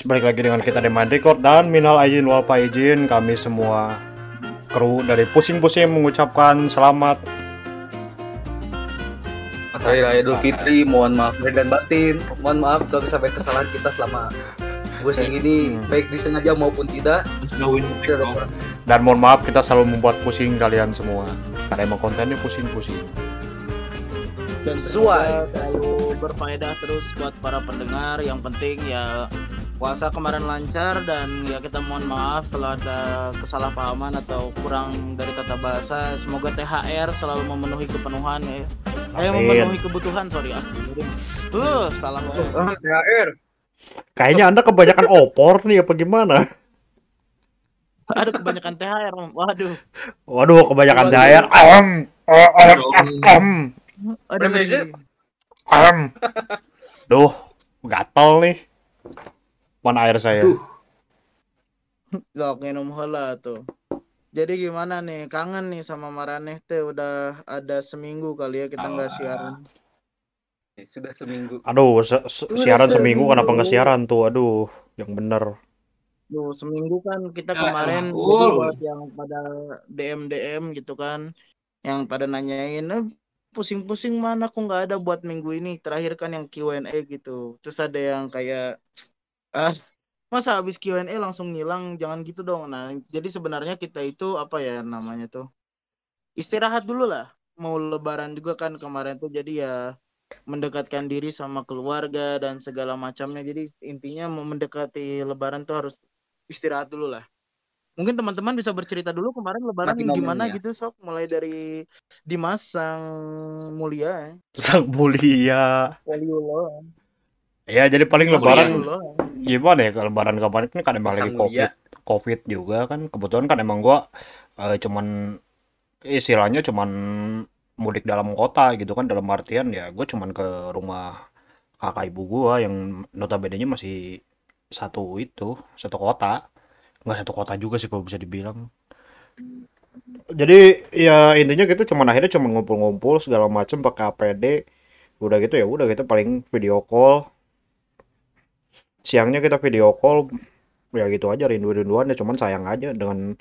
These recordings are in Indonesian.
guys, balik lagi dengan kita di Mind Record dan minal aizin wal faizin kami semua kru dari pusing-pusing mengucapkan selamat Hari Raya Idul Fitri, mohon maaf lahir dan batin. Mohon maaf kalau misalnya kesalahan kita selama pusing ini Hmm. baik disengaja maupun tidak. Dan mohon maaf kita selalu membuat pusing kalian semua karena emang kontennya pusing-pusing. dan Sesuai. semoga selalu berfaedah terus buat para pendengar yang penting ya puasa kemarin lancar dan ya kita mohon maaf kalau ada kesalahpahaman atau kurang dari tata bahasa semoga THR selalu memenuhi kepenuhan ya eh Amin. memenuhi kebutuhan sorry asli uh salah. Ah, THR. Kayaknya anda kebanyakan opor nih apa gimana? ada kebanyakan THR waduh Waduh, kebanyakan Waduh. Am, am, am, am, aduh Remedi. am. Duh, gatel nih. Mana air saya? Duh. Sok minum heula tuh. Jadi gimana nih? Kangen nih sama Maraneh teh udah ada seminggu kali ya kita nggak Alah. siaran. Ya, Sudah seminggu. Aduh, se- se- Udah siaran seminggu. seminggu kenapa nggak siaran tuh? Aduh, yang bener. Duh, seminggu kan kita Ya, kemarin jadi buat yang pada DM DM gitu kan, yang pada nanyain, eh, pusing-pusing mana aku nggak ada buat minggu ini. Terakhir kan yang Q&A gitu. Terus ada yang kayak, ah masa habis Q&A langsung ngilang? Jangan gitu dong. Nah, jadi sebenarnya kita itu apa ya namanya tuh? Istirahat dulu lah. Mau lebaran juga kan kemarin tuh jadi ya mendekatkan diri sama keluarga dan segala macamnya. Jadi intinya mau mendekati lebaran tuh harus istirahat dulu lah. Mungkin teman-teman bisa bercerita dulu kemarin lebaran Mati gimana ya. gitu sok mulai dari Dimas sang mulia Sang mulia. Waliullah. Ya, jadi paling lebaran gimana ya? Lebaran kemarin kan kan emang lagi covid, covid juga kan. Kebetulan kan emang gua eh, cuman istilahnya cuman mudik dalam kota gitu kan. Dalam artian ya gue cuman ke rumah kakak ibu gua yang notabene masih satu itu satu kota. Nggak satu kota juga sih kalau bisa dibilang. Jadi ya intinya gitu cuman akhirnya cuman ngumpul-ngumpul segala macem pakai APD udah gitu ya udah kita paling video call siangnya kita video call ya gitu aja rindu-rinduan ya cuman sayang aja dengan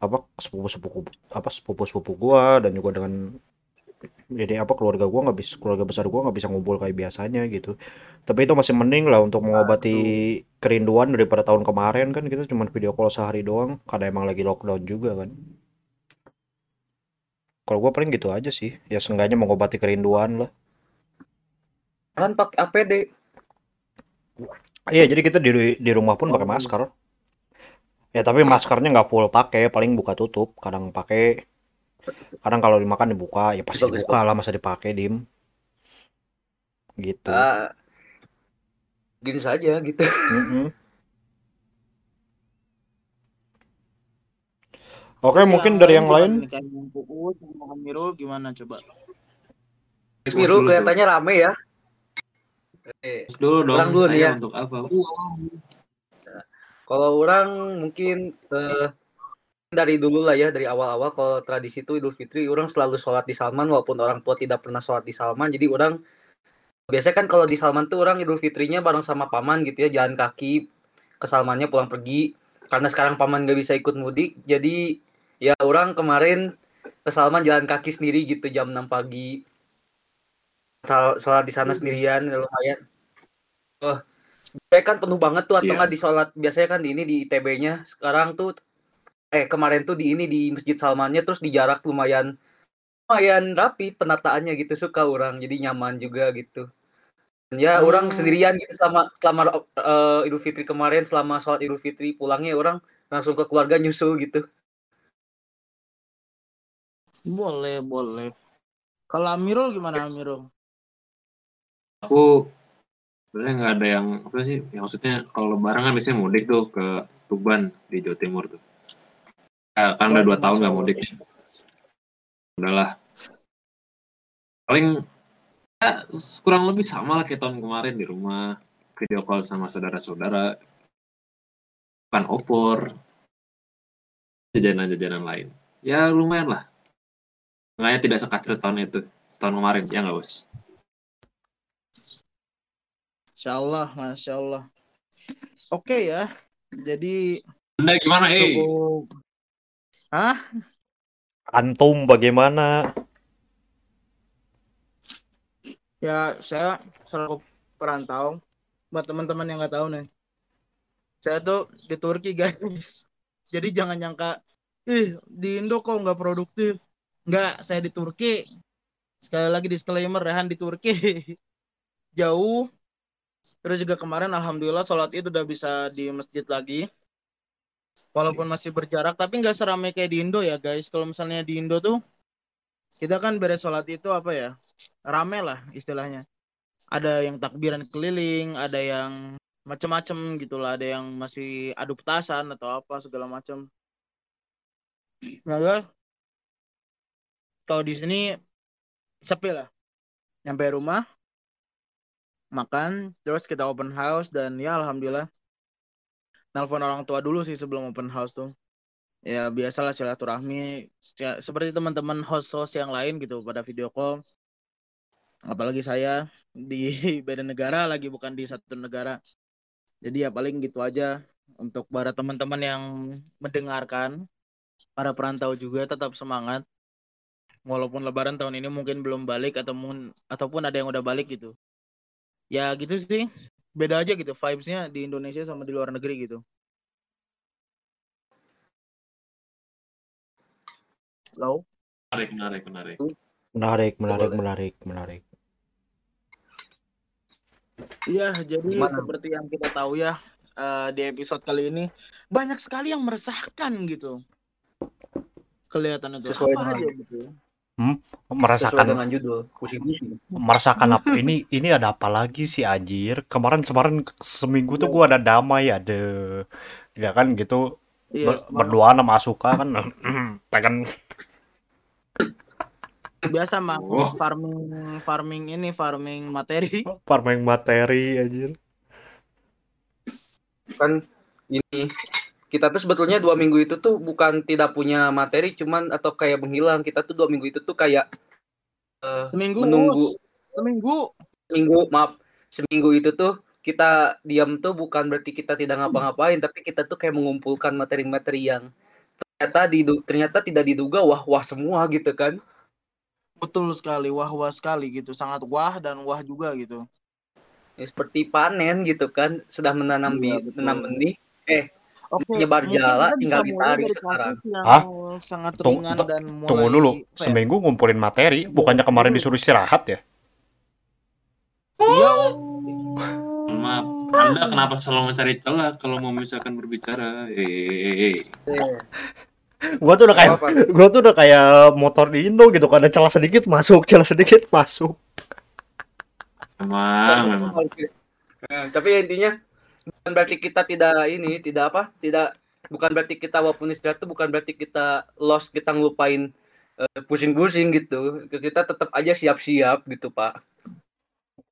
apa sepupu-sepupu apa sepupu-sepupu gua dan juga dengan jadi apa keluarga gua nggak bisa keluarga besar gua nggak bisa ngumpul kayak biasanya gitu. Tapi itu masih mending lah untuk mengobati kerinduan daripada tahun kemarin kan kita cuma video call sehari doang karena emang lagi lockdown juga kan. Kalau gua paling gitu aja sih ya seenggaknya mengobati kerinduan lah. Kan pakai APD. Iya, jadi kita di di rumah pun pakai Oh. masker. Ya, tapi maskernya nggak full pakai, paling buka tutup. Kadang pakai, kadang kalau dimakan dibuka, ya pasti Bagus, dibuka lah masa dipakai, Dim. Gitu. Ah, gini saja gitu. Mm-mm. Oke, Terus mungkin dari yang lain, yang Uus sama Amirul gimana coba? Miru kelihatannya rame ya. Eh, dulu dong, Orang dulu nih ya. untuk apa? Kalau orang mungkin eh, dari dulu lah ya dari awal-awal kalau tradisi itu Idul Fitri orang selalu sholat di Salman walaupun orang tua tidak pernah sholat di Salman jadi orang biasanya kan kalau di Salman tuh orang Idul Fitrinya bareng sama paman gitu ya jalan kaki ke Salmannya pulang pergi karena sekarang paman gak bisa ikut mudik jadi ya orang kemarin ke Salman jalan kaki sendiri gitu jam 6 pagi sholat di sana sendirian lumayan. Oh Biasanya kan penuh banget tuh atau nggak di sholat? Biasanya kan di ini di ITB-nya sekarang tuh eh kemarin tuh di ini di Masjid Salmannya terus di jarak lumayan lumayan rapi penataannya gitu suka orang. Jadi nyaman juga gitu. Ya Hmm. orang sendirian gitu selama selama eh, Idul Fitri kemarin selama sholat Idul Fitri pulangnya orang langsung ke keluarga nyusul gitu. Boleh, boleh. Kalau Amirul gimana Amirul? Aku sebenarnya nggak ada yang apa sih? Yang maksudnya kalau lebaran kan biasanya mudik tuh ke Tuban di Jawa Timur tuh. Ya, kan udah dua tahun nggak mudik. Udahlah. Paling ya, kurang lebih sama lah kayak tahun kemarin di rumah video call sama saudara-saudara. Pan opor, jajanan-jajanan lain. Ya lumayan lah. Makanya tidak sekacau tahun itu, tahun kemarin, ya nggak bos? Masya Allah, Masya Allah. Oke ya. Jadi Anda gimana, eh? cukup Hah? Antum bagaimana? Ya, saya selaku perantau. Buat teman-teman yang nggak tahu nih. Saya tuh di Turki, guys. Jadi jangan nyangka, ih, di Indo kok nggak produktif. Nggak, saya di Turki. Sekali lagi disclaimer, Rehan di Turki. Jauh. Terus juga kemarin Alhamdulillah sholat itu udah bisa di masjid lagi. Walaupun masih berjarak, tapi nggak seramai kayak di Indo ya, guys. Kalau misalnya di Indo tuh, kita kan beres sholat itu apa ya? Rame lah istilahnya. Ada yang takbiran keliling, ada yang macem-macem gitu lah, ada yang masih adu petasan atau apa segala macam. Nah, guys, kalau di sini sepi lah. Nyampe rumah, makan, terus kita open house dan ya alhamdulillah nelpon orang tua dulu sih sebelum open house tuh. Ya biasalah silaturahmi ya, seperti teman-teman host-host yang lain gitu pada video call. Apalagi saya di beda negara lagi bukan di satu negara. Jadi ya paling gitu aja untuk para teman-teman yang mendengarkan, para perantau juga tetap semangat. Walaupun lebaran tahun ini mungkin belum balik atau ataupun ada yang udah balik gitu. Ya gitu sih. Beda aja gitu vibes-nya di Indonesia sama di luar negeri gitu. Halo? Menarik, menarik, menarik. Menarik, menarik, menarik, menarik. Iya, jadi Gimana? seperti yang kita tahu ya eh, di episode kali ini banyak sekali yang meresahkan gitu. Kelihatan itu Sesuai apa aja gitu. Sesuai Merasakan dengan judul pusing-pusing. merasakan apa ini ini ada apa lagi sih anjir? Kemarin kemarin seminggu tuh gua ada damai ada ya kan gitu Iya, ber- berdoa sama Asuka kan pengen biasa mah Oh. farming farming ini farming materi. farming materi anjir. Kan ini kita tuh sebetulnya dua minggu itu tuh bukan tidak punya materi cuman atau kayak menghilang. Kita tuh dua minggu itu tuh kayak eh, Seminggu menunggu. Seminggu. seminggu maaf. Seminggu itu tuh kita diam tuh bukan berarti kita tidak ngapa-ngapain tapi kita tuh kayak mengumpulkan materi-materi yang ternyata didu- ternyata tidak diduga wah wah semua gitu kan. Betul sekali, wah wah sekali gitu, sangat wah dan wah juga gitu. Ya, seperti panen gitu kan sudah menanam Iya, di betul. menanam benih. Eh Oke, mungkin jala, tinggal ditarik sekarang. Hah? sangat Tunggu- ringan tu- dan mulai Tunggu dulu, ya? seminggu ngumpulin materi, bukannya kemarin disuruh istirahat ya? Ya Maaf, Anda kenapa selalu mencari celah kalau mau misalkan berbicara? Eh, eh, eh. eh, Gua tuh udah kayak gua tuh udah kayak motor di Indo gitu, kalau ada celah sedikit masuk, celah sedikit masuk. Memang, memang. Eh, tapi intinya bukan berarti kita tidak ini tidak apa tidak bukan berarti kita walaupun istirahat itu bukan berarti kita lost kita ngelupain eh, pusing-pusing gitu kita tetap aja siap-siap gitu pak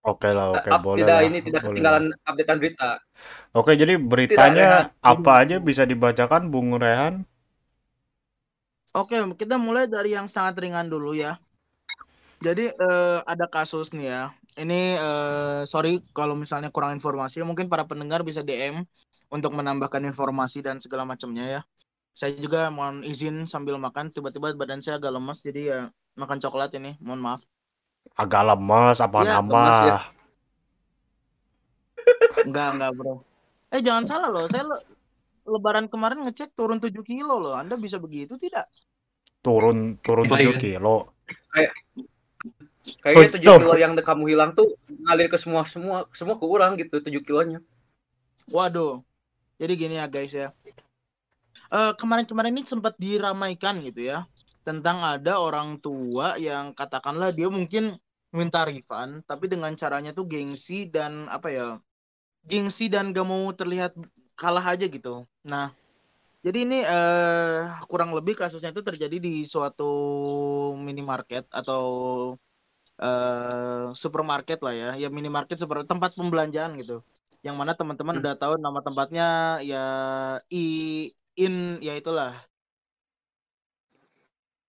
Oke lah, oke, Up- boleh tidak lah, ini tidak boleh ketinggalan updatean berita lah. Oke, jadi beritanya Rehan. apa aja bisa dibacakan, Bung Rehan? Oke, kita mulai dari yang sangat ringan dulu ya. Jadi eh, ada kasus nih ya. Ini eh, sorry kalau misalnya kurang informasi, mungkin para pendengar bisa DM untuk menambahkan informasi dan segala macamnya ya. Saya juga mohon izin sambil makan, tiba-tiba badan saya agak lemas, jadi ya makan coklat ini, mohon maaf. Agak lemes apa nambah? lemes ya. Enggak, enggak bro. Eh jangan salah loh, saya le- lebaran kemarin ngecek turun 7 kilo loh. Anda bisa begitu tidak? Turun turun Apa 7 ya? kilo. Kayaknya tujuh kilo yang kamu hilang tuh ngalir ke semua semua semua ke orang gitu tujuh kilonya Waduh. Jadi gini ya guys ya. Eh, kemarin-kemarin ini sempat diramaikan gitu ya tentang ada orang tua yang katakanlah dia mungkin minta refund tapi dengan caranya tuh gengsi dan apa ya gengsi dan gak mau terlihat kalah aja gitu. Nah jadi ini eh kurang lebih kasusnya itu terjadi di suatu minimarket atau eh supermarket lah ya, ya minimarket seperti tempat pembelanjaan gitu yang mana teman-teman Hmm. udah tahu nama tempatnya ya i in ya itulah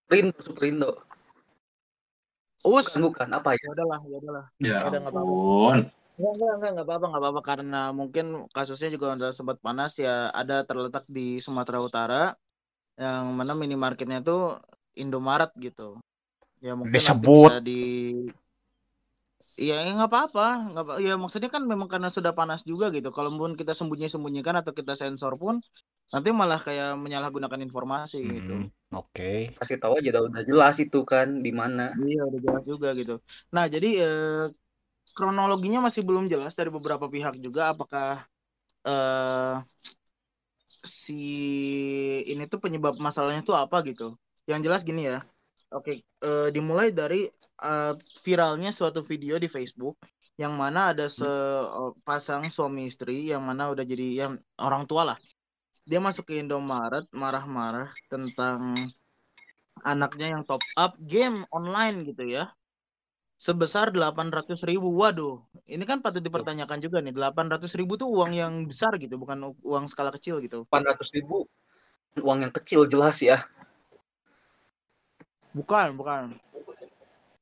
Rindo Suprindo us bukan, bukan apa ya ya udahlah ya udahlah Ya Ada nggak apa-apa. ampun. Enggak, enggak, enggak, enggak apa-apa, enggak apa-apa karena mungkin kasusnya juga udah sempat panas ya. Ada terletak di Sumatera Utara yang mana minimarketnya tuh Indomaret gitu. Ya mungkin Disebut. bisa di Iya, ya nggak apa-apa, nggak apa. Ya maksudnya kan memang karena sudah panas juga gitu. Kalaupun kita sembunyi-sembunyikan atau kita sensor pun, nanti malah kayak menyalahgunakan informasi gitu. Hmm, Oke. Kasih tahu aja udah, udah jelas itu kan di mana. Iya, udah jelas juga gitu. Nah, jadi eh, kronologinya masih belum jelas dari beberapa pihak juga apakah eh si ini tuh penyebab masalahnya tuh apa gitu. Yang jelas gini ya. Oke, eh, dimulai dari eh, viralnya suatu video di Facebook yang mana ada sepasang suami istri yang mana udah jadi yang orang tua lah. Dia masuk ke Indomaret marah-marah tentang anaknya yang top up game online gitu ya. Sebesar 800 ribu. Waduh ini kan patut dipertanyakan juga nih 800 ribu tuh uang yang besar gitu bukan uang skala kecil gitu. 800 ribu. Uang yang kecil jelas ya. Bukan bukan.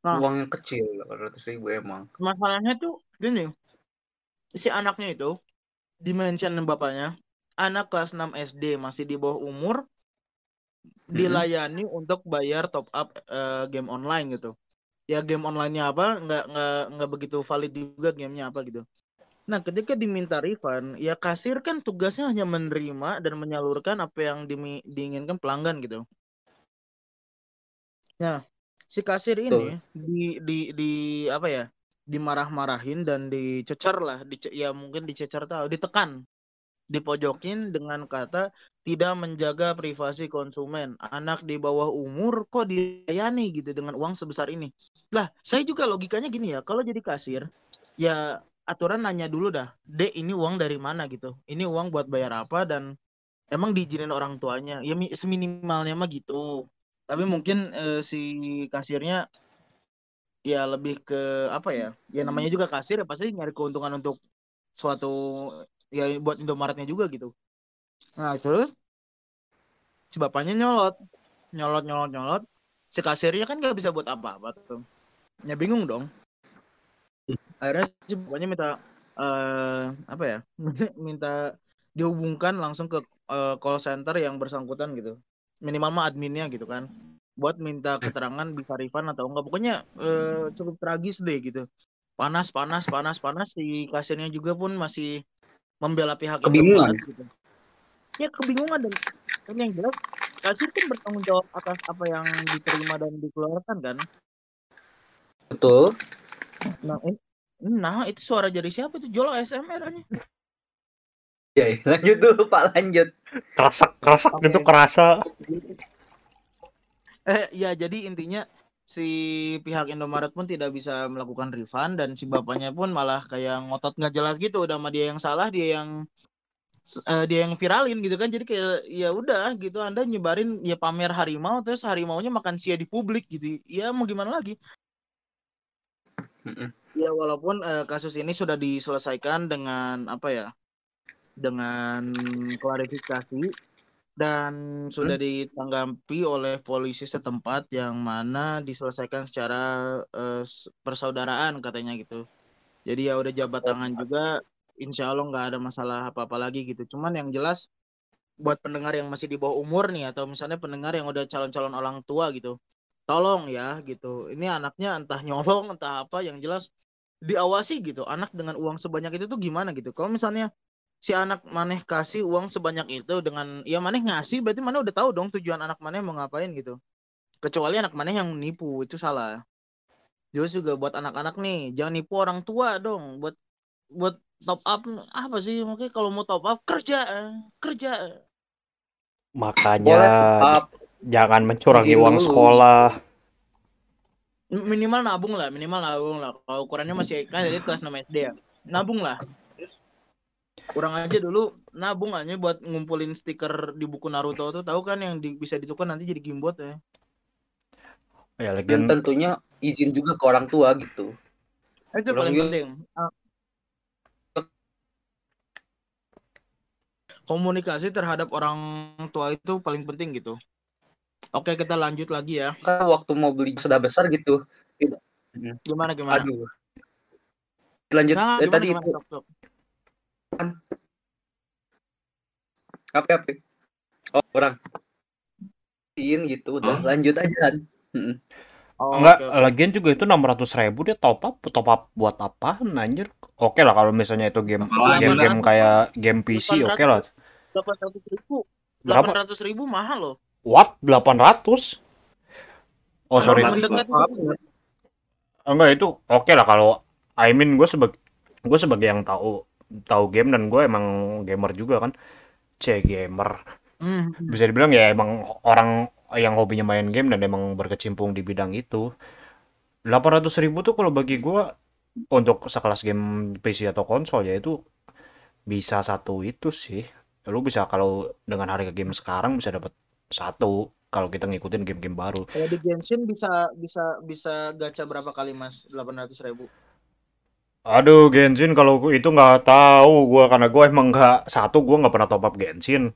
Nah. Uang yang kecil 800 ribu emang. masalahnya tuh gini. Si anaknya itu dimention bapaknya anak kelas 6 SD masih di bawah umur dilayani untuk bayar top up eh, game online gitu. Ya game online-nya apa nggak nggak nggak begitu valid juga gamenya apa gitu. Nah ketika diminta refund ya kasir kan tugasnya hanya menerima dan menyalurkan apa yang dimi- diinginkan pelanggan gitu nah si kasir ini di di di apa ya dimarah-marahin dan dicecer lah dice- ya mungkin dicecer tahu ditekan dipojokin dengan kata tidak menjaga privasi konsumen. Anak di bawah umur kok dilayani gitu dengan uang sebesar ini. Lah, saya juga logikanya gini ya, kalau jadi kasir, ya aturan nanya dulu dah, Dek ini uang dari mana gitu. Ini uang buat bayar apa dan emang diizinin orang tuanya. Ya mi- seminimalnya mah gitu. Tapi mungkin eh, si kasirnya ya lebih ke apa ya? Ya namanya juga kasir ya pasti nyari keuntungan untuk suatu ya buat Indomaretnya juga gitu. Nah terus si bapaknya nyolot, nyolot nyolot nyolot. Si kasirnya kan nggak bisa buat apa-apa tuh. Ya bingung dong. Akhirnya si bapaknya minta eh apa ya? minta dihubungkan langsung ke eh, call center yang bersangkutan gitu. Minimal mah adminnya gitu kan. Buat minta keterangan bisa refund atau enggak. Pokoknya eh, cukup tragis deh gitu. Panas, panas, panas, panas. Si kasirnya juga pun masih membela pihak Kebingungan. Gitu. Ya kebingungan dan dan yang jelas kasir kan bertanggung jawab atas apa yang diterima dan dikeluarkan kan. Betul. Nah, ini- nah itu suara dari siapa itu? Jolo SMR aja. Ya, ya, lanjut dulu Pak, lanjut. Kerasak, kerasak Oke. gitu kerasa. Eh ya jadi intinya si pihak Indomaret pun tidak bisa melakukan refund dan si bapaknya pun malah kayak ngotot nggak jelas gitu udah sama dia yang salah dia yang eh, dia yang viralin gitu kan jadi kayak ya udah gitu Anda nyebarin ya pamer harimau terus harimaunya makan sia di publik gitu ya mau gimana lagi ya walaupun eh, kasus ini sudah diselesaikan dengan apa ya dengan klarifikasi dan sudah ditanggapi oleh polisi setempat yang mana diselesaikan secara s- persaudaraan katanya gitu. Jadi ya udah jabat tangan juga, insya Allah nggak ada masalah apa-apa lagi gitu. Cuman yang jelas buat pendengar yang masih di bawah umur nih atau misalnya pendengar yang udah calon-calon orang tua gitu, tolong ya gitu. Ini anaknya entah nyolong entah apa, yang jelas diawasi gitu. Anak dengan uang sebanyak itu tuh gimana gitu. Kalau misalnya si anak maneh kasih uang sebanyak itu dengan ya maneh ngasih berarti maneh udah tahu dong tujuan anak maneh mau ngapain gitu. Kecuali anak maneh yang nipu itu salah. Terus juga buat anak-anak nih jangan nipu orang tua dong buat buat top up apa sih makanya kalau mau top up kerja kerja. Makanya tetap jangan mencurangi Izin uang dulu. sekolah. Minimal nabung lah minimal nabung lah. Kalau ukurannya masih kan jadi kelas 6 SD ya. Nabung lah kurang aja dulu nabung aja buat ngumpulin stiker di buku Naruto tuh tahu kan yang di- bisa ditukar nanti jadi gimbot ya Ya dan lagian tentunya izin juga ke orang tua gitu. itu Kurang paling juga. penting Ah. komunikasi terhadap orang tua itu paling penting gitu oke kita lanjut lagi ya Kan waktu mau beli sudah besar gitu. gimana gimana Aduh. Lanjut Nah, eh, gimana, tadi gimana, itu sok. apa apa? Oh, orang Sin gitu udah Oh. lanjut aja kan. Oh, Enggak, oke, oke. lagian juga itu 600 ribu dia top up, top up buat apaan anjir? Oke lah kalau misalnya itu game Apalagi game-game lah. kayak game PC oke lah. 800 ribu. Berapa? 800 ribu mahal loh. What? 800? Oh sorry, Apa? Up, nggak? enggak itu oke lah kalau I mean gue sebagai gue sebagai yang tahu tahu game dan gue emang gamer juga kan. C gamer. Hmm. Bisa dibilang ya emang orang yang hobinya main game dan emang berkecimpung di bidang itu. 800 ribu tuh kalau bagi gue untuk sekelas game PC atau konsol ya itu bisa satu itu sih. Lu bisa kalau dengan harga game sekarang bisa dapat satu kalau kita ngikutin game-game baru. Kalau di Genshin bisa bisa bisa gacha berapa kali Mas? 800 ribu. Aduh, Genshin kalau itu nggak tahu gua karena gua emang nggak satu gua nggak pernah top up Genshin.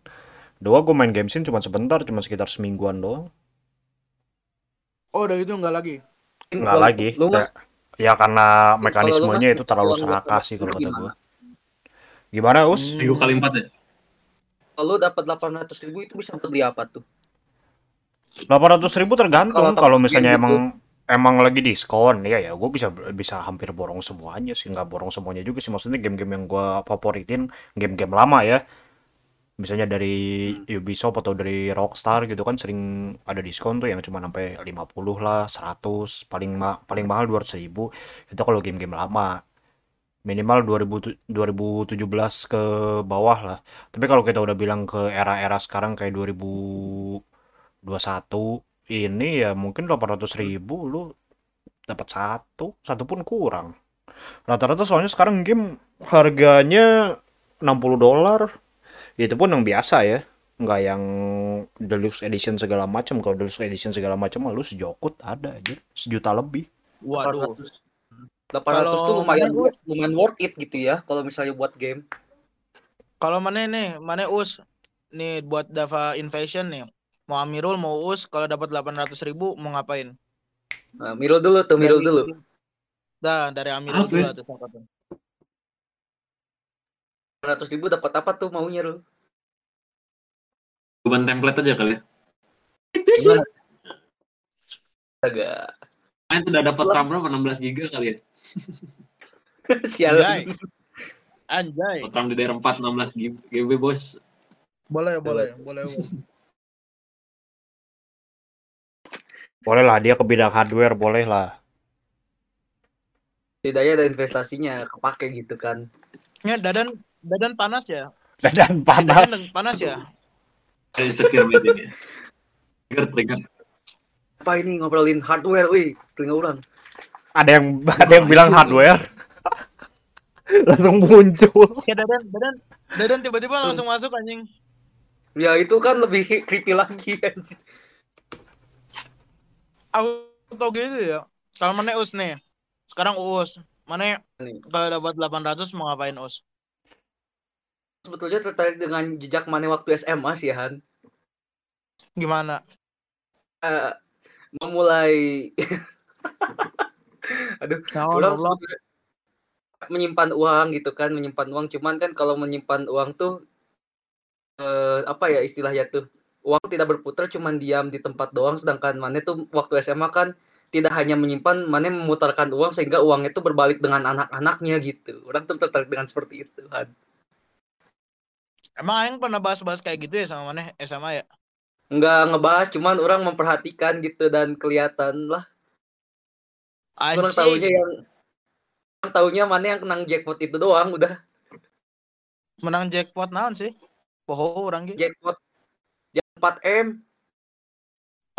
Dua gua main Genshin cuma sebentar, cuma sekitar semingguan doang. Oh, udah itu enggak lagi. Nggak lagi. Lu Ya, ya karena mekanismenya itu terlalu serakah sih kalau kata gimana? gua. Gimana, Us? Hmm. Minggu kali empat ya? kalau lu dapat 800 ribu itu bisa untuk beli apa tuh? 800 ribu tergantung Kalau misalnya emang emang lagi diskon ya ya gue bisa bisa hampir borong semuanya sih nggak borong semuanya juga sih. Maksudnya game-game yang gue favoritin game-game lama ya. Misalnya dari Ubisoft atau dari Rockstar gitu kan sering ada diskon tuh yang cuma sampai 50 lah 100 paling ma paling mahal 200 ribu. Itu kalau game-game lama. Minimal 2000 2017 ke bawah lah. Tapi kalau kita udah bilang ke era-era sekarang kayak 2021 ini ya mungkin 800 ribu lu dapat satu satu pun kurang rata-rata soalnya sekarang game harganya 60 dolar itu pun yang biasa ya nggak yang deluxe edition segala macam kalau deluxe edition segala macam lu sejokut ada aja sejuta lebih Waduh. 800. 800 Kalau tuh lumayan mana, lumayan worth it gitu ya kalau misalnya buat game. Kalau mana nih, mana Us? Nih buat Dava Invasion nih. Mau Amirul, mau Us, kalau dapat 800 ribu mau ngapain? Nah, dulu tuh, Miro Dari- dulu. Dah, dari Amirul Apa dulu atau siapa tuh? 800 ribu dapat apa tuh maunya lu? Beban template aja kali ya. Gimana? Agak Main sudah dapat RAM berapa? 16 giga kali ya. Anjay. sialan. Anjay. Dapat RAM DDR4 16 GB, GB bos. Boleh, boleh, boleh. boleh. Boleh lah dia ke bidang hardware boleh lah Setidaknya ada investasinya kepake gitu kan. Ya, Dadan Dadan panas ya? dan Dadan panas panas ya? Ada insecure meetingnya. Trigger, trigger. Apa ini ngobrolin hardware, wih, telinga orang. ada yang ada yang bilang hardware langsung muncul Ya Dadan, Dadan, Dadan tiba-tiba langsung masuk anjing. Ya itu kan lebih creepy lagi anjir. Auto gitu ya. Kalau mana Us nih? Sekarang Us. Mana kalau dapat 800 mau ngapain Us? Sebetulnya tertarik dengan jejak mana waktu SMA sih Han. Gimana? Eh, memulai aduh orang Allah. sebetulnya menyimpan uang gitu kan menyimpan uang cuman kan kalau menyimpan uang tuh eh, apa ya istilahnya tuh uang tidak berputar cuman diam di tempat doang sedangkan mana tuh waktu SMA kan tidak hanya menyimpan mana memutarkan uang sehingga uang itu berbalik dengan anak-anaknya gitu orang tuh tertarik dengan seperti itu kan Emang Aing pernah bahas-bahas kayak gitu ya sama mana SMA ya? nggak ngebahas cuman orang memperhatikan gitu dan kelihatan lah orang Anjing. tahunya yang orang tahunya mana yang kenang jackpot itu doang udah Menang jackpot naon sih? Poho orang gitu. jackpot yang 4 m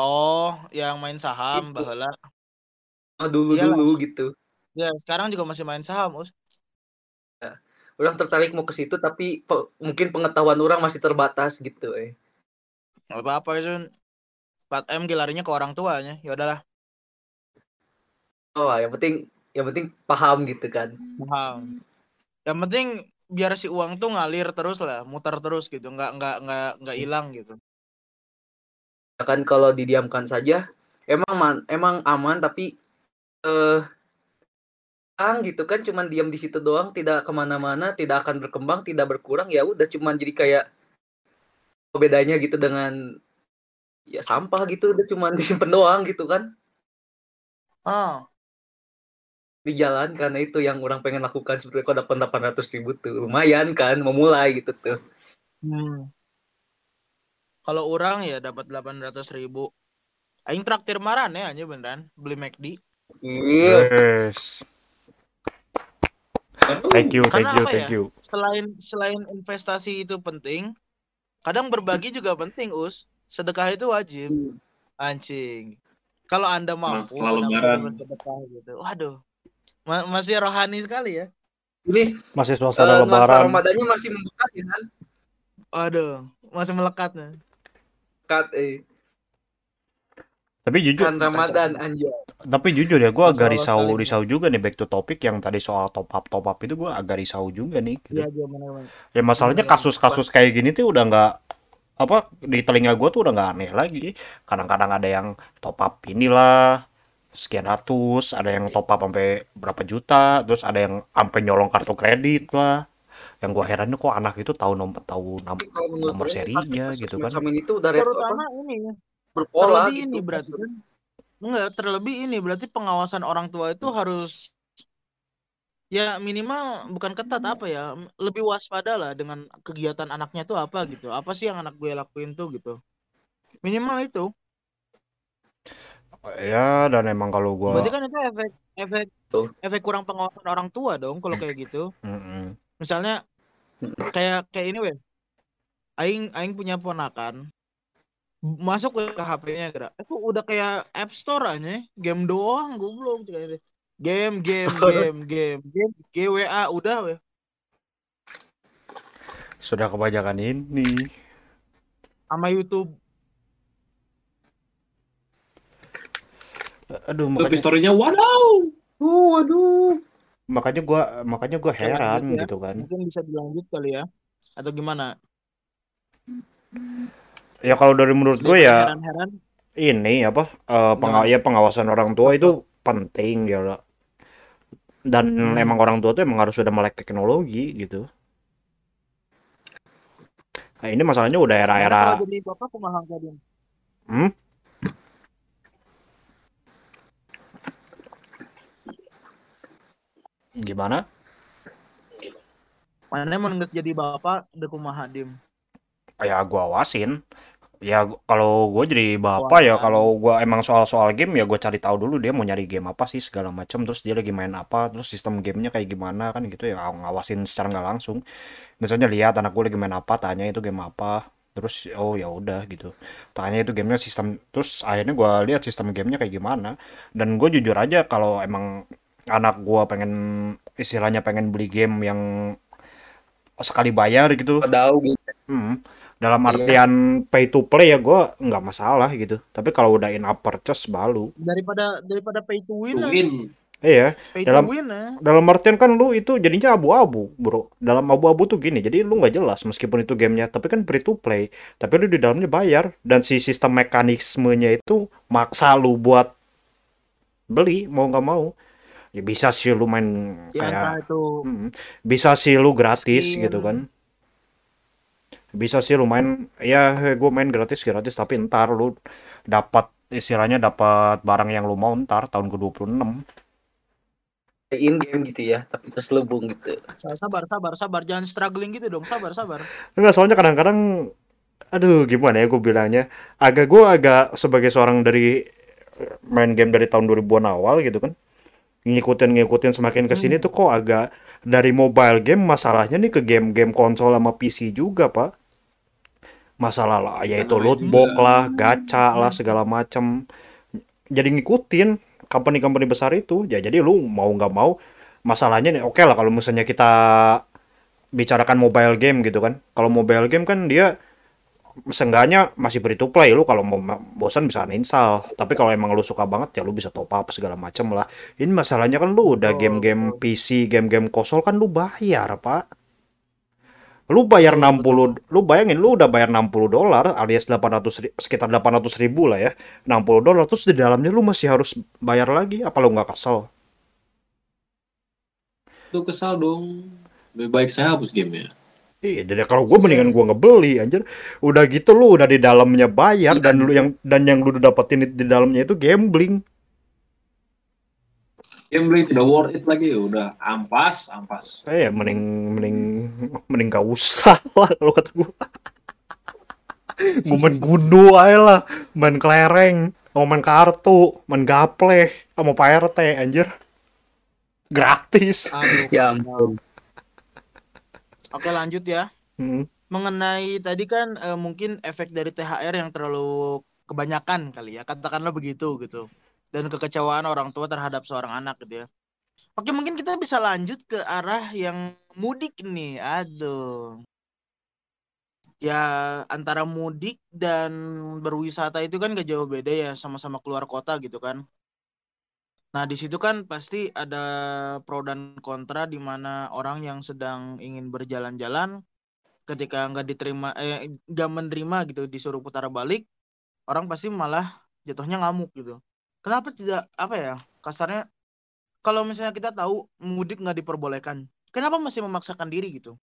Oh, yang main saham Itu. baheula. dulu Iyalah. dulu gitu Ya, sekarang juga masih main saham, Us. orang tertarik mau ke situ tapi pe- mungkin pengetahuan orang masih terbatas gitu eh Gak apa-apa itu. 4M dilarinya ke orang tuanya. Ya udahlah, oh yang penting yang penting paham gitu kan paham. Yang penting biar si uang tuh ngalir terus lah, muter terus gitu, nggak nggak nggak nggak hilang gitu. Kan kalau didiamkan saja emang man, emang aman tapi eh gitu kan cuman diam di situ doang tidak ke mana-mana tidak akan berkembang tidak berkurang ya udah cuman jadi kayak bedanya gitu dengan ya sampah gitu udah cuman disimpan doang gitu kan. Ah, di jalan karena itu yang orang pengen lakukan seperti kau dapat 800 ribu tuh lumayan kan memulai gitu tuh. Hmm. Kalau orang ya dapat 800 ribu. Aing traktir maran ya aja beneran beli McD. iya Yes. Thank you, thank Karena you, apa thank ya? you. Selain selain investasi itu penting, kadang berbagi juga penting, Us. Sedekah itu wajib. Anjing. Kalau Anda mampu setelah benar-benar lebaran. bersedekah gitu. Waduh. Ma- masih rohani sekali ya. ini Masih eh, suasana nuansa lebaran. Ramadannya masih membekas ya kan Waduh, masih melekat nih. kat eh Tapi jujur, kan Ramadan tapi jujur ya, gue agak risau, sekali. risau juga nih back to topic yang tadi soal top up, top up itu gue agak risau juga nih. gitu. Iya, benar-benar. Ya masalahnya Iya, kasus-kasus kayak gini tuh udah nggak apa di telinga gue tuh udah nggak aneh lagi. Kadang-kadang ada yang top up inilah sekian ratus, ada yang top up sampai berapa juta, terus ada yang sampai nyolong kartu kredit lah. Yang gue herannya kok anak itu tahu nomor tahu nom- nomor orang, serinya gitu kan. ini tuh udah reto- apa, Terutama ini ya. berpola Terlebih gitu ini berarti kan. Enggak, terlebih ini berarti pengawasan orang tua itu harus ya minimal bukan ketat apa ya, lebih waspada lah dengan kegiatan anaknya tuh apa gitu. Apa sih yang anak gue lakuin tuh gitu. Minimal itu. Ya dan emang kalau gue Berarti kan itu efek efek Tuh. efek kurang pengawasan orang tua dong kalau kayak gitu. Misalnya kayak kayak ini weh. Aing aing punya ponakan masuk ke HP-nya kira. Itu udah kayak App Store aja, game doang goblok gitu. Game, game, game, game, game, GWA udah weh. sudah kebanyakan ini. Sama YouTube. Aduh makanya story-nya wadaw. Uh, waduh makanya gue makanya Oke, heran lanjut ya. gitu kan. Mungkin bisa dilanjut kali ya. Atau gimana? Ya kalau dari menurut gue ya Heran-heran. ini apa eh, pengaw ya pengawasan orang tua itu penting ya lah. dan Hmm. emang orang tua tuh emang harus sudah melek teknologi gitu nah ini masalahnya udah era-era kalau jadi bapak kumaha tadi? hmm? Gimana? Mana mau jadi bapak udah kumaha dim. ya gua awasin. Ya kalau gue jadi bapak ya Awasan. kalau gua emang soal-soal game ya gue cari tahu dulu dia mau nyari game apa sih segala macam terus dia lagi main apa terus sistem gamenya kayak gimana kan gitu ya. Ngawasin secara nggak langsung. Misalnya lihat anak gue lagi main apa tanya itu game apa. Terus oh ya udah gitu. Tanya itu gamenya sistem terus akhirnya gua lihat sistem gamenya kayak gimana. Dan gue jujur aja kalau emang anak gua pengen istilahnya pengen beli game yang sekali bayar gitu padahal gitu Hmm, dalam Iya. artian pay to play ya gue nggak masalah gitu. Tapi kalau udah in up purchase balu. Daripada daripada pay to win. lah. Win. Iya, Pay Dalam- to win ya. dalam artian kan lu itu jadinya abu-abu, bro. Dalam abu-abu tuh gini, jadi lu nggak jelas meskipun itu gamenya, tapi kan free to play. Tapi lu di dalamnya bayar dan si sistem mekanismenya itu maksa lu buat beli mau nggak mau. Ya bisa sih lu main Ya kayak itu? Mm, bisa sih lu gratis Skin. gitu kan. Bisa sih lu main ya gue main gratis gratis tapi ntar lu dapat istilahnya dapat barang yang lu mau ntar tahun ke-26 in game gitu ya tapi terselubung gitu. Sabar sabar sabar jangan struggling gitu dong sabar sabar. enggak soalnya kadang-kadang aduh gimana ya gue bilangnya. Agak gue agak sebagai seorang dari main game dari tahun 2000-an awal gitu kan ngikutin ngikutin semakin ke sini tuh kok agak dari mobile game masalahnya nih ke game-game konsol sama PC juga pak. Masalah lah yaitu Nah, loot box lah. gacha lah segala macem. Jadi ngikutin company-company besar itu. Ya jadi lu mau nggak mau masalahnya nih oke lah kalau misalnya kita bicarakan mobile game gitu kan. Kalau mobile game kan dia seenggaknya masih free to play. Lu kalau mau ma- bosan bisa uninstall. Tapi kalau emang lu suka banget ya lu bisa top up segala macem lah. Ini masalahnya kan lu udah game-game. PC game-game konsol kan lu bayar pak. Lu bayar Betul, 60 lu bayangin lu udah bayar 60 dolar alias 800 ri- sekitar 800 ribu lah ya. 60 dolar terus di dalamnya lu masih harus bayar lagi. Apa lu nggak kesel? Tuh kesal dong. Lebih baik saya hapus gamenya. Iya, jadi kalau gue mendingan gue ngebeli anjir. Udah gitu lu udah di dalamnya bayar dan lu yang dan yang lu dapetin di dalamnya itu gambling. Gambling tidak worth it lagi. Udah ampas, ampas. Eh, mending mending mending gak usah lah kalau kata gue. gue main gundu aja lah, main kelereng, mau main kartu, main gaple, sama Pak RT anjir. Gratis. Aduh. Ya ampun. Oke lanjut ya. Hmm. Mengenai tadi kan eh, mungkin efek dari THR yang terlalu kebanyakan kali ya, katakanlah begitu gitu. Dan kekecewaan orang tua terhadap seorang anak gitu ya. Oke mungkin kita bisa lanjut ke arah yang mudik nih. Aduh. Ya antara mudik dan berwisata itu kan gak jauh beda ya, sama-sama keluar kota gitu kan. Nah, di situ kan pasti ada pro dan kontra di mana orang yang sedang ingin berjalan-jalan ketika nggak diterima eh nggak menerima gitu disuruh putar balik, orang pasti malah jatuhnya ngamuk gitu. Kenapa tidak apa ya? Kasarnya kalau misalnya kita tahu mudik nggak diperbolehkan, kenapa masih memaksakan diri gitu?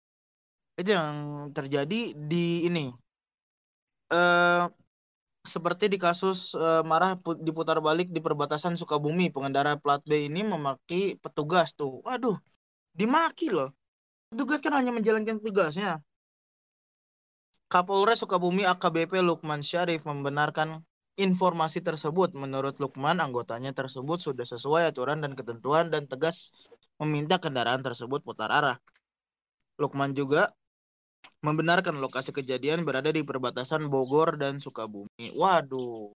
Itu yang terjadi di ini. Eh seperti di kasus eh, marah pu- diputar balik di perbatasan Sukabumi, pengendara plat B ini memaki petugas tuh. Waduh, dimaki loh. Petugas kan hanya menjalankan tugasnya. Kapolres Sukabumi AKBP Lukman Syarif membenarkan informasi tersebut. Menurut Lukman, anggotanya tersebut sudah sesuai aturan dan ketentuan dan tegas meminta kendaraan tersebut putar arah. Lukman juga membenarkan lokasi kejadian berada di perbatasan Bogor dan Sukabumi. Waduh.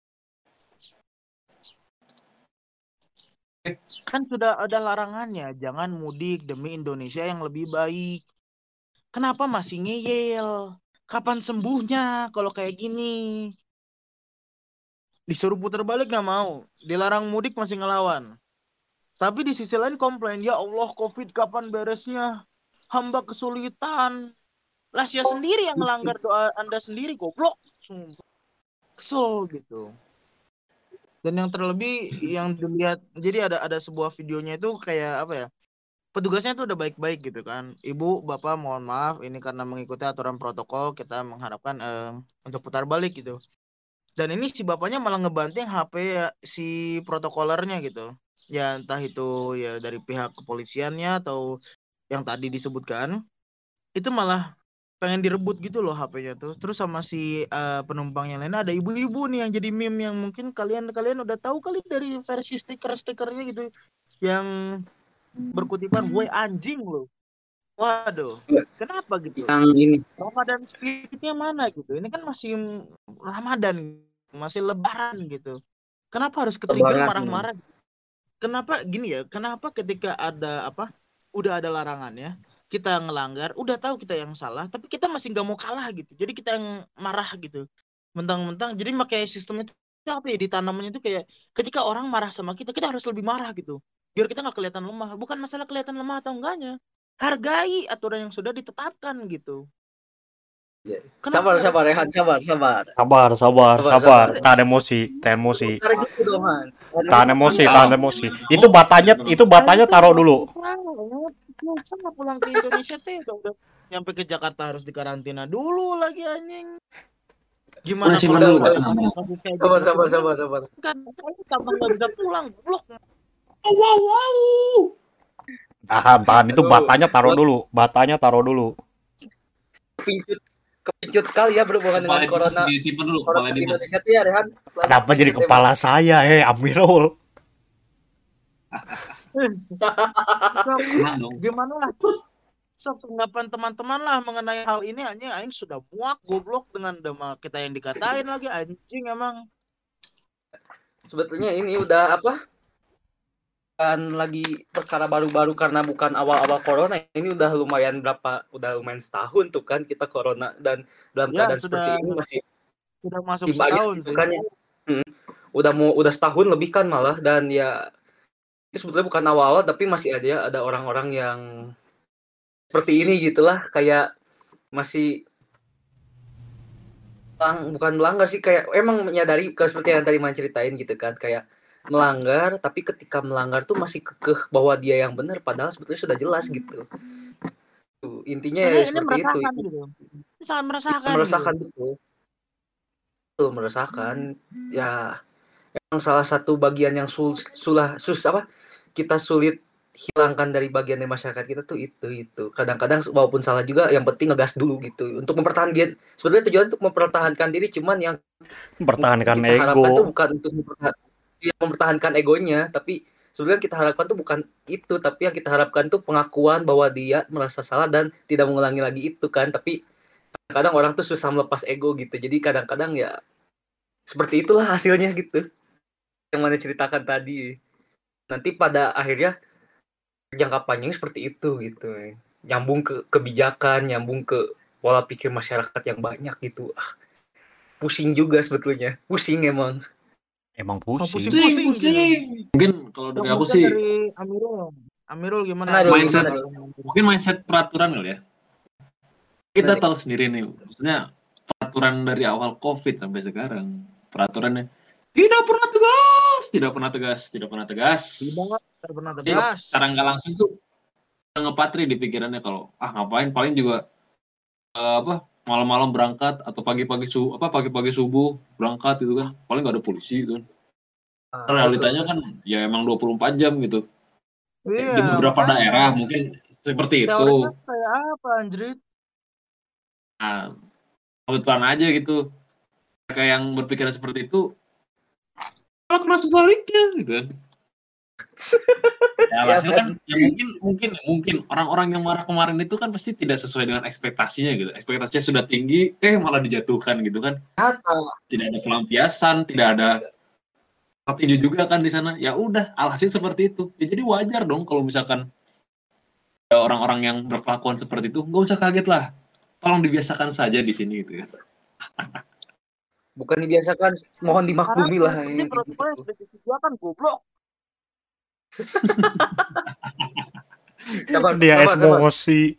Kan sudah ada larangannya, jangan mudik demi Indonesia yang lebih baik. Kenapa masih ngeyel? Kapan sembuhnya kalau kayak gini? Disuruh putar balik nggak mau, dilarang mudik masih ngelawan. Tapi di sisi lain komplain, ya Allah COVID kapan beresnya? Hamba kesulitan, lah sia sendiri yang melanggar doa anda sendiri goblok. Kesel gitu. Dan yang terlebih yang dilihat jadi ada ada sebuah videonya itu kayak apa ya petugasnya tuh udah baik-baik gitu kan. Ibu bapak mohon maaf ini karena mengikuti aturan protokol kita mengharapkan eh, untuk putar balik gitu. Dan ini si bapaknya malah ngebanting HP ya, si protokolernya gitu. Ya entah itu ya dari pihak kepolisiannya atau yang tadi disebutkan itu malah pengen direbut gitu loh HP-nya tuh. Terus sama si eh, penumpang yang lain ada ibu-ibu nih yang jadi meme yang mungkin kalian kalian udah tahu kali dari versi stiker-stikernya gitu yang berkutipan gue anjing loh. Waduh, kenapa gitu? Yang ini Ramadan spiritnya mana gitu? Ini kan masih Ramadan, masih Lebaran gitu. Kenapa harus ketrigger marah-marah? Kenapa gini ya? Kenapa ketika ada apa? Udah ada larangannya, kita ngelanggar, udah tahu kita yang salah, tapi kita masih nggak mau kalah gitu. Jadi kita yang marah gitu. Mentang-mentang, jadi makanya sistem itu apa ya ditanamnya itu kayak ketika orang marah sama kita, kita harus lebih marah gitu. Biar kita nggak kelihatan lemah. Bukan masalah kelihatan lemah atau enggaknya. Hargai aturan yang sudah ditetapkan gitu. sabar harus- sabar Rehan sabar sabar. Sabar, sabar, Sabar, sabar. sabar. Tahan emosi, tahan emosi. Gitu. Tahan emosi, tahan emosi. Itu batanya, itu batanya taruh dulu. Masa pulang ke Indonesia teh udah, udah nyampe ke Jakarta harus dikarantina dulu lagi anjing. Gimana Masih kalau kayak Sabar gitu? sabar sabar sabar. Kan kapan nggak bisa pulang, blok. Tahan, tahan. Itu batanya taruh dulu. Batanya taruh dulu. Kepincut kepincut sekali ya berhubungan dengan corona. Disimpan dulu, kepala Corona di. Indonesia tuh ya Rehan. Kenapa jadi kepala saya, eh Amirul? Gimana lah? So, tanggapan teman-teman lah mengenai hal ini hanya aing sudah muak goblok dengan dema kita yang dikatain lagi anjing emang. Sebetulnya ini udah apa? Kan lagi perkara baru-baru karena bukan awal-awal corona. Ini udah lumayan berapa? Udah lumayan setahun tuh kan kita corona dan dalam Ya, keadaan sudah. seperti ini masih Sudah masuk setahun sih. kan ya. Hmm. Udah mau udah setahun lebih kan malah dan ya itu sebetulnya bukan awal-awal tapi masih ada ada orang-orang yang seperti ini gitulah kayak masih lang, bukan melanggar sih kayak emang menyadari kayak seperti yang tadi Man ceritain gitu kan kayak melanggar tapi ketika melanggar tuh masih kekeh bahwa dia yang benar padahal sebetulnya sudah jelas gitu Tuh, intinya ya ini, seperti itu, meresahkan itu. gitu sangat meresahkan meresahkan gitu. Betul, meresahkan ya emang salah satu bagian yang sul, sulah sus apa kita sulit hilangkan dari bagian dari masyarakat kita tuh itu itu. Kadang-kadang walaupun salah juga yang penting ngegas dulu gitu. Untuk mempertahankan sebetulnya tujuan untuk mempertahankan diri cuman yang Mempertahankan kita harapkan tuh ego. bukan untuk mempertahan- ya, mempertahankan egonya tapi sebenarnya kita harapkan tuh bukan itu tapi yang kita harapkan tuh pengakuan bahwa dia merasa salah dan tidak mengulangi lagi itu kan. Tapi kadang orang tuh susah melepas ego gitu. Jadi kadang-kadang ya seperti itulah hasilnya gitu. Yang mana ceritakan tadi nanti pada akhirnya jangka panjang seperti itu gitu nyambung ke kebijakan nyambung ke pola pikir masyarakat yang banyak gitu ah pusing juga sebetulnya pusing emang Emang Oh, pusing. pusing. pusing. Mungkin kalau dari aku sih dari Amirul Amirul gimana Aduh, mindset. gimana? mungkin mindset peraturan kali ya. Kita tahu sendiri nih, maksudnya peraturan dari awal COVID sampai sekarang, peraturannya tidak pernah tegas, tidak pernah tegas, tidak pernah tegas. Tidak pernah Jadi, tegas. secara nggak langsung tuh ngepatri di pikirannya kalau ah ngapain paling juga eh, apa malam-malam berangkat atau pagi-pagi su apa pagi-pagi subuh berangkat gitu kan paling nggak ada polisi gitu kan Ah, realitanya kan ya emang 24 jam gitu Iya, di beberapa makanya. daerah mungkin seperti itu Teorinya kayak apa anjrit? nah, kebetulan aja gitu mereka yang berpikiran seperti itu malah kena sebaliknya gitu. Kan ya, Ya, hasil kan ya mungkin mungkin mungkin orang-orang yang marah kemarin itu kan pasti tidak sesuai dengan ekspektasinya gitu. Ekspektasinya sudah tinggi eh malah dijatuhkan gitu kan. Nyata. tidak ada pelampiasan tidak ada tinju juga kan di sana. Ya udah alhasil seperti itu. Ya, jadi wajar dong kalau misalkan ada orang-orang yang berkelakuan seperti itu. Nggak usah kaget lah. Tolong dibiasakan saja di sini gitu ya bukan dibiasakan mohon dimaklumi lah Ini ya, gitu. sudah disediakan goblok. Sabar, Dia emosi.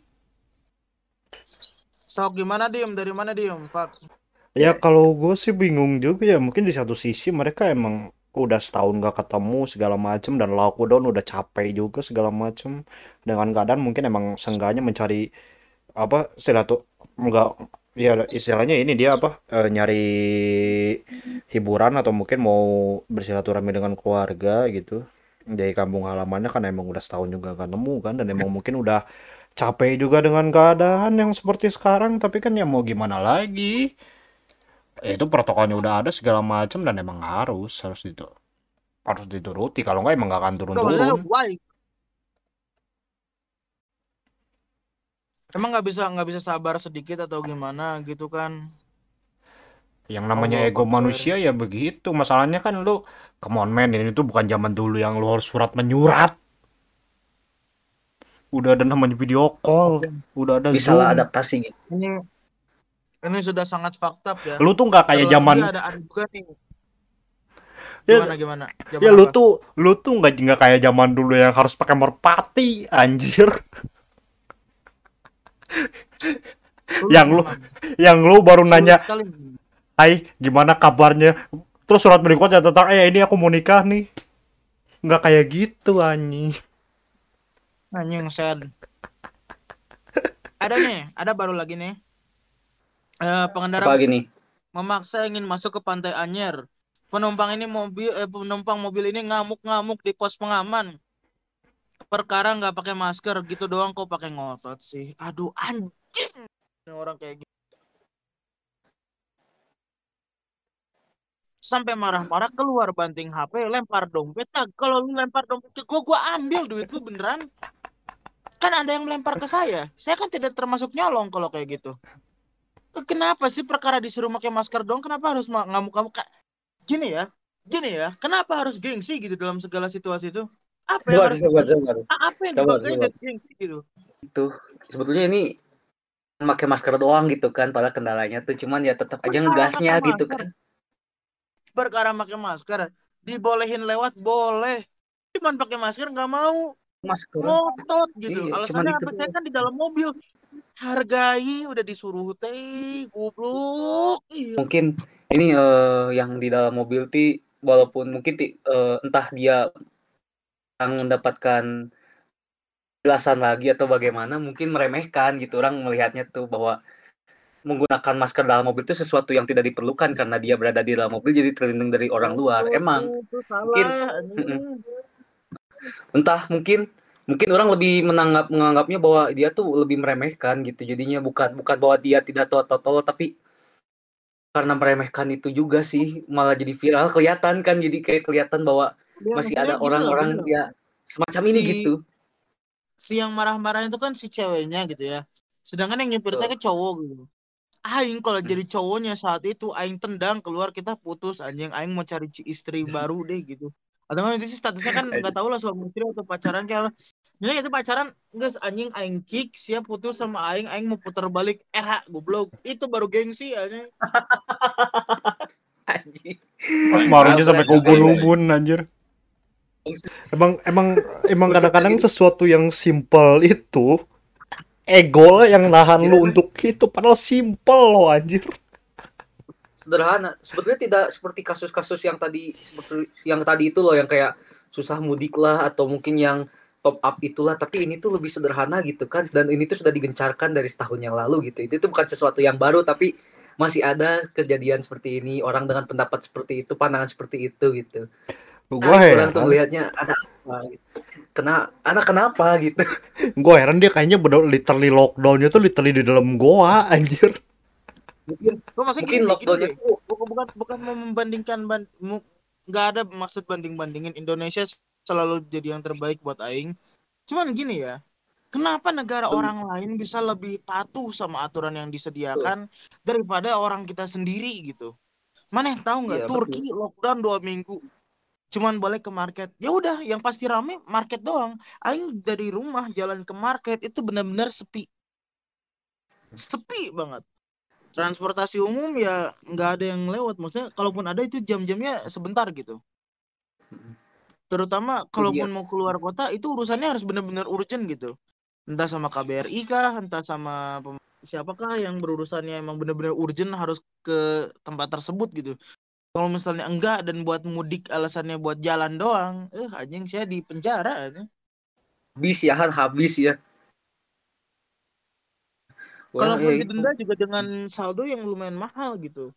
Sok gimana diem? Dari mana diem, Pak? Ya kalau gue sih bingung juga ya mungkin di satu sisi mereka emang udah setahun gak ketemu segala macem dan lockdown udah capek juga segala macem dengan keadaan mungkin emang seenggaknya mencari apa silatu enggak ya istilahnya ini dia apa eh, nyari hiburan atau mungkin mau bersilaturahmi dengan keluarga gitu. Dari kampung halamannya kan emang udah setahun juga gak nemu kan dan emang mungkin udah capek juga dengan keadaan yang seperti sekarang. Tapi kan ya mau gimana lagi? Ya, itu protokolnya udah ada segala macam dan emang harus harus itu harus dituruti. Kalau nggak emang nggak akan turun-turun Emang nggak bisa nggak bisa sabar sedikit atau gimana gitu kan? yang namanya Allah ego manusia ya begitu masalahnya kan lu come on man ini tuh bukan zaman dulu yang lu harus surat menyurat udah ada namanya video call udah ada bisa zoom lah adaptasi gitu Ini ini sudah sangat fakta ya. lu tuh nggak kayak zaman ada ada juga nih. Ya, Gimana gimana? Zaman ya lu apa? tuh lu tuh nggak nggak kayak zaman dulu yang harus pakai merpati anjir yang lu yang lu baru Sulit nanya sekali. Hai, gimana kabarnya? Terus surat berikutnya tentang, eh ini aku mau nikah nih. Nggak kayak gitu, Anyi. Anjing sad. Ada nih, ada baru lagi nih. Eh, pengendara apa gini memaksa ingin masuk ke pantai Anyer. Penumpang ini mobil eh, penumpang mobil ini ngamuk-ngamuk di pos pengaman. Perkara nggak pakai masker gitu doang kok pakai ngotot sih. Aduh anjing. Orang kayak gitu. Sampai marah-marah keluar banting HP, lempar dompet. Nah, kalau lu lempar dompet ke gua, gua ambil duit lu beneran. Kan ada yang melempar ke saya. Saya kan tidak termasuk nyolong kalau kayak gitu. Kenapa sih perkara disuruh pakai masker dong? Kenapa harus ngamuk-ngamuk? Gini ya, gini ya. Kenapa harus gengsi gitu dalam segala situasi itu? Apa yang sabar harus sabar sabar apa yang Sabar, sabar. gitu? itu sebetulnya ini pakai masker doang gitu kan pada kendalanya tuh cuman ya tetap aja ngegasnya gitu masker. kan Perkara pakai masker dibolehin lewat boleh. Cuman pakai masker nggak mau masker ngotot gitu. Iya, Alasannya apa? Saya kan di dalam mobil. Hargai udah disuruh teh goblok. Iya. mungkin ini eh, yang di dalam mobil ti walaupun mungkin ti- eh, entah dia mendapatkan jelasan lagi atau bagaimana mungkin meremehkan gitu. Orang melihatnya tuh bahwa menggunakan masker dalam mobil itu sesuatu yang tidak diperlukan karena dia berada di dalam mobil jadi terlindung dari orang luar. Emang mungkin- entah mungkin mungkin orang lebih menanggap menganggapnya bahwa dia tuh lebih meremehkan gitu. Jadinya bukan bukan bahwa dia tidak tahu atau tahu tapi karena meremehkan itu juga sih malah jadi viral. Kelihatan kan jadi kayak kelihatan bahwa masih ada gini lah, orang-orang ya semacam ini Si- gitu si yang marah-marah itu kan si ceweknya gitu ya. Sedangkan yang nyupirnya ke cowok gitu. Aing kalau Hmm. jadi cowoknya saat itu aing tendang keluar kita putus anjing aing mau cari istri baru deh gitu. Atau kan itu sih statusnya kan nggak tahu lah suami istri atau pacaran kayak apa. Ini itu pacaran guys anjing aing kick siap putus sama aing aing mau putar balik RH goblok. Itu baru gengsi anjing. Anjing. Marunya sampai ke Ren. ubun-ubun anjir. Emang emang emang kadang-kadang sesuatu yang simple itu ego lah yang nahan lu untuk itu padahal simple loh anjir. sederhana. Sebetulnya tidak seperti kasus-kasus yang tadi seperti yang tadi itu loh yang kayak susah mudik lah atau mungkin yang top up itulah. Tapi ini tuh lebih sederhana gitu kan. Dan ini tuh sudah digencarkan dari setahun yang lalu gitu. Itu tuh bukan sesuatu yang baru tapi masih ada kejadian seperti ini. Orang dengan pendapat seperti itu pandangan seperti itu gitu Gue nah, orang tuh heran, melihatnya ada apa gitu. kena anak kenapa? gitu. Gue heran dia kayaknya bener literally lockdownnya tuh literally di dalam goa anjir. mungkin Gue maksudnya mungkin gini, lockdownnya tuh bukan bukan membandingkan ban, nggak ada maksud banding bandingin Indonesia selalu jadi yang terbaik buat Aing. Cuman gini ya kenapa negara orang lain bisa lebih patuh sama aturan yang disediakan daripada orang kita sendiri gitu? Mana yang tahu nggak? Iya, Turki lockdown dua minggu cuman boleh ke market. Ya udah yang pasti rame market doang. Aing dari rumah jalan ke market itu benar-benar sepi. Sepi banget. Transportasi umum ya nggak ada yang lewat. Maksudnya kalaupun ada itu jam-jamnya sebentar gitu. Terutama kalaupun mau keluar kota itu urusannya harus benar-benar urgent gitu. Entah sama KBRI kah entah sama siapakah yang berurusannya emang benar-benar urgent harus ke tempat tersebut gitu kalau misalnya enggak dan buat mudik alasannya buat jalan doang eh anjing saya di penjara anjing. habis ya kan habis ya kalaupun ya didenda juga dengan saldo yang lumayan mahal gitu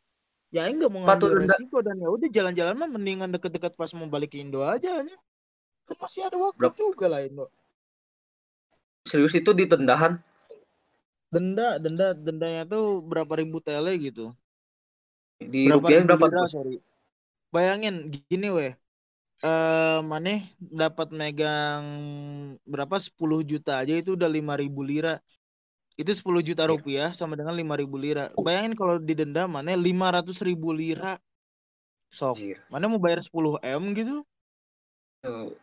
ya enggak mau Patut ngambil denda. resiko dan ya udah jalan-jalan mah mendingan deket-deket pas mau balik ke Indo aja anjing. kan masih ada waktu Berapa? juga lah Indo serius itu ditendahan denda denda dendanya tuh berapa ribu tele gitu di berapa rupiah berapa tuh sorry bayangin gini weh. Eh maneh dapat megang berapa? 10 juta aja itu udah 5000 lira. Itu 10 juta Iya. rupiah sama dengan 5000 lira. Bayangin kalau didenda maneh 500 ribu lira. Sok. Anjir. mana mau bayar 10 m gitu?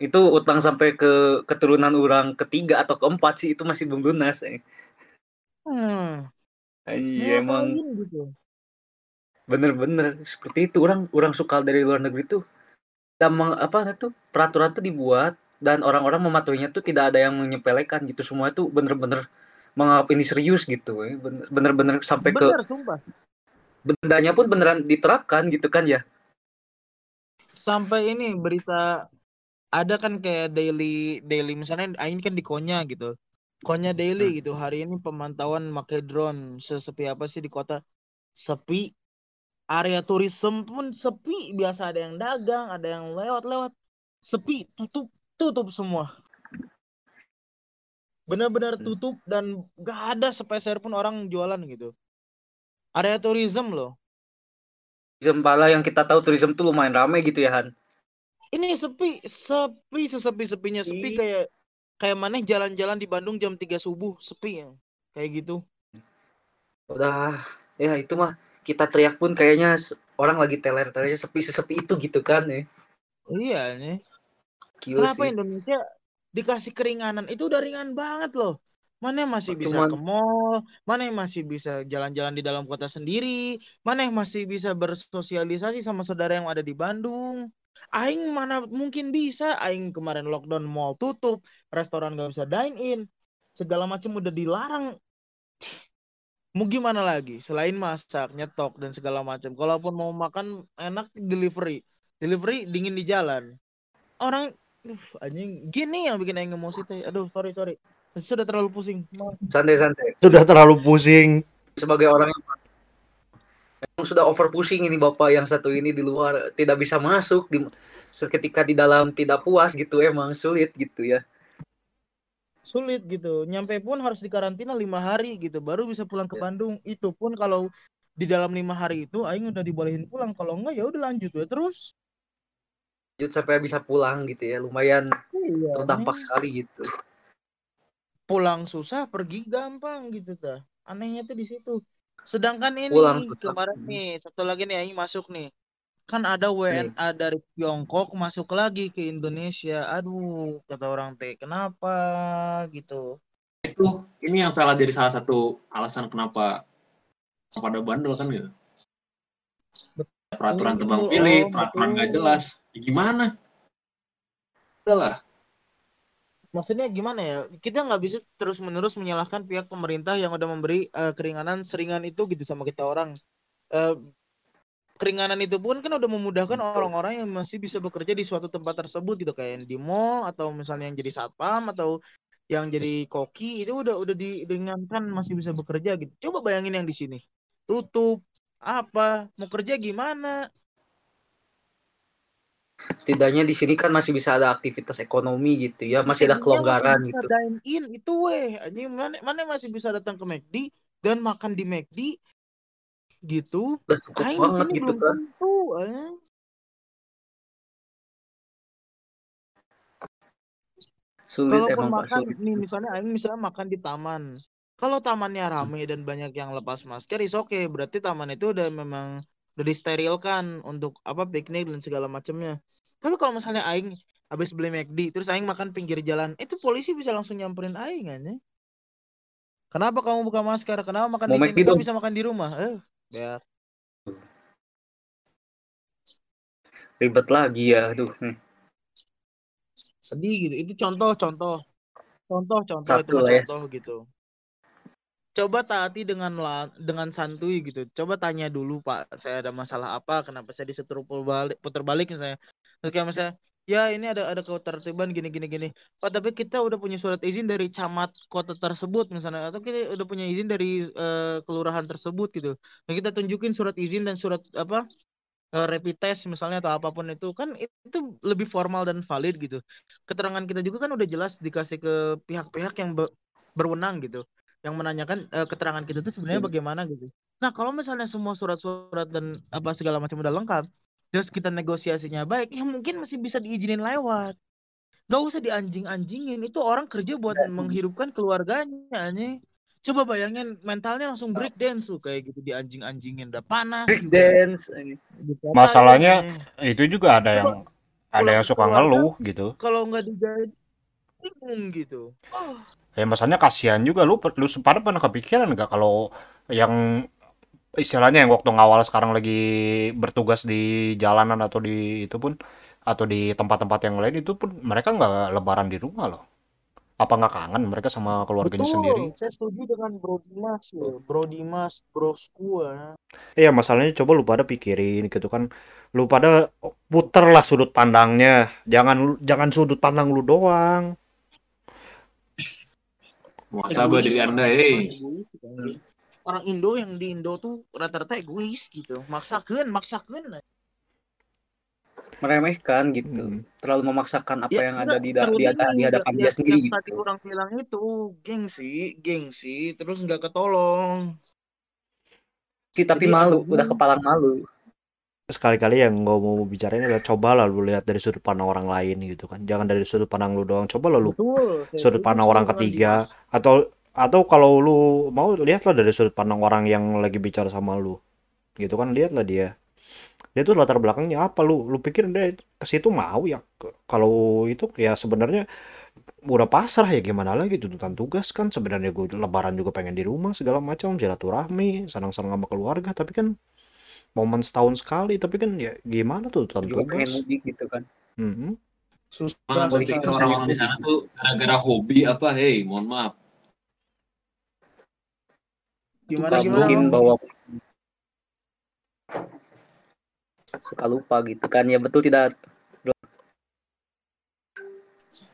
Itu utang sampai ke keturunan orang ketiga atau keempat sih itu masih belum lunas eh. hmm, Iya emang. gitu bener-bener seperti itu. Orang orang suka dari luar negeri tuh sama apa tuh peraturan tuh dibuat dan orang-orang mematuhinya tuh tidak ada yang menyepelekan gitu. Semua itu bener-bener menganggap ini serius gitu eh. Bener- bener-bener sampai ke bener sumpah. Bendanya pun beneran diterapkan gitu kan ya? Sampai ini berita ada kan kayak daily daily misalnya Ain kan di Konya gitu. Konya daily Hmm. gitu hari ini pemantauan pakai drone sesepi apa sih di kota? Sepi area turisme pun sepi biasa ada yang dagang ada yang lewat-lewat. Sepi tutup tutup semua. Benar-benar Hmm. tutup dan gak ada sepeser pun orang jualan gitu. Area tourism loh. Zempala yang kita tahu turisme tuh lumayan ramai gitu ya Han. Ini sepi sepi sesepi sepinya sepi kayak kayak maneh jalan-jalan di Bandung jam 3 subuh sepi ya. Kayak gitu. Udah ya itu mah kita teriak pun kayaknya orang lagi teler-telernya sepi sesepi itu gitu kan ya. Iya nih Gila kenapa sih. Indonesia dikasih keringanan? Itu udah ringan banget loh. Mana yang masih bisa Cuman- ke mall? Mana yang masih bisa jalan-jalan di dalam kota sendiri? Mana yang masih bisa bersosialisasi sama saudara yang ada di Bandung? Aing mana mungkin bisa. Aing kemarin lockdown mall tutup restoran gak bisa dine in segala macam udah dilarang mau gimana lagi selain masak nyetok dan segala macam kalaupun mau makan enak delivery delivery dingin di jalan orang uh, anjing gini yang bikin aing emosi teh aduh sorry sorry sudah terlalu pusing Maaf. Santai-santai. Sudah terlalu pusing. Sebagai orang yang memang sudah over pushing ini bapak yang satu ini di luar tidak bisa masuk di seketika di dalam tidak puas gitu emang sulit gitu ya. Sulit gitu nyampe pun harus dikarantina lima hari gitu baru bisa pulang ke Ya. Bandung itu pun kalau di dalam lima hari itu aing udah dibolehin pulang kalau enggak ya udah lanjut ya terus Lanjut sampai bisa pulang gitu ya. Lumayan iya terdampak aneh. sekali gitu. pulang susah pergi gampang gitu ta anehnya tuh di situ sedangkan ini Pulang kemarin nih satu lagi nih aing masuk nih kan ada WNA dari Tiongkok masuk lagi ke Indonesia aduh kata orang teh kenapa gitu Itu ini yang salah jadi salah satu alasan kenapa pada bandel kan gitu. Peraturan tebang pilih, Om, peraturan nggak jelas. Ya, gimana? Udah lah. maksudnya gimana ya kita nggak bisa terus menerus menyalahkan pihak pemerintah yang udah memberi eh, keringanan seringan itu gitu sama kita orang Eh, keringanan itu pun kan udah memudahkan orang-orang yang masih bisa bekerja di suatu tempat tersebut gitu kayak di mall atau misalnya yang jadi satpam atau yang jadi koki itu udah udah diringankan masih bisa bekerja gitu. Coba bayangin yang di sini. Tutup apa mau kerja gimana? Setidaknya di sini kan masih bisa ada aktivitas ekonomi gitu ya, masih ada kelonggaran masih bisa gitu. dine in itu weh. Anjing mana mana masih bisa datang ke McD dan makan di McD gitu Udah cukup aing banget gitu belum kan. tentu eh. Sulit kalaupun emang makan sulit. nih misalnya aing misalnya makan di taman kalau tamannya rame dan banyak yang lepas masker is oke berarti taman itu udah memang udah disterilkan untuk apa piknik dan segala macamnya tapi kalau misalnya aing habis beli McD terus aing makan pinggir jalan itu polisi bisa langsung nyamperin aing aja kenapa kamu buka masker kenapa makan Mau di sini kok dong. bisa makan di rumah eh ya Ribet lagi ya, aduh. Hmm. sedih gitu itu contoh contoh contoh contoh Satu itu ya. contoh gitu coba taati dengan la- dengan santuy gitu coba tanya dulu pak saya ada masalah apa kenapa saya disetir putar balik putar balik misalnya terus kayak misalnya ya ini ada ada ketertiban gini gini gini. Pak tapi kita udah punya surat izin dari camat kota tersebut misalnya. Atau kita udah punya izin dari eh, kelurahan tersebut gitu. Nah kita tunjukin surat izin dan surat apa eh, rapid test misalnya atau apa pun itu. Kan itu lebih formal dan valid gitu. Keterangan kita juga kan udah jelas dikasih ke pihak-pihak yang be- berwenang gitu. Yang menanyakan eh, keterangan kita itu sebenarnya bagaimana gitu. Nah kalau misalnya semua surat-surat dan apa segala macam udah lengkap terus kita negosiasinya baik ya mungkin masih bisa diizinin lewat Gak usah dianjing-anjingin itu orang kerja buat menghidupkan keluarganya nih coba bayangin mentalnya langsung break dance tuh kayak gitu dianjing-anjingin udah panas Break dance. ini. Dikatain, Masalahnya aneh. itu juga ada Coba yang ada yang suka ngeluh gitu. kalau nggak digaji bingung gitu oh, Ya masalahnya kasihan juga lu lu pada pernah kepikiran nggak kalau yang istilahnya yang waktu ngawal sekarang lagi bertugas di jalanan atau di itu pun atau di tempat-tempat yang lain itu pun mereka nggak lebaran di rumah loh. Apa nggak kangen mereka sama keluarganya betul sendiri? saya setuju dengan Bro Dimas ya Bro Dimas brosku ya. Iya masalahnya coba lu pada pikirin gitu kan. Lu pada puter lah sudut pandangnya. Jangan jangan sudut pandang lu doang. Muasabah Egois, diri Anda, egois, anjing. Orang Indo yang di Indo tuh rata-rata egois gitu maksakeun maksakeun Meremehkan gitu. Hmm. Terlalu memaksakan apa Ya, yang ada di, da- di, ada- di hadapan dia sendiri tadi gitu. orang bilang itu gengsi gengsi terus nggak ketolong Sih, tapi Jadi malu, udah kepalang malu. Sekali-kali yang gue mau bicarain adalah cobalah lu lihat dari sudut pandang orang lain gitu kan. Jangan dari sudut pandang lu doang. Coba lah lu betul sudut pandang orang ketiga atau atau kalau lu mau lihatlah dari sudut pandang orang yang lagi bicara sama lu. Gitu kan lihatlah dia. Dia tuh latar belakangnya apa? Lu lu pikir dia ke situ mau ya? Kalau itu ya sebenarnya udah pasrah ya gimana lagi? Tuntutan tugas kan sebenarnya gue lebaran juga pengen di rumah segala macam silaturahmi senang-senang sama keluarga. Tapi kan momen setahun sekali tapi kan ya gimana tuh tuntutan Juga pengen tugas? mudik gitu kan. Susah Mana gue susah pikir orang-orang di sana tuh gara-gara hobi apa, hei, mohon maaf. Gimana gimana mungkin Om? bawa suka lupa gitu kan. Ya betul tidak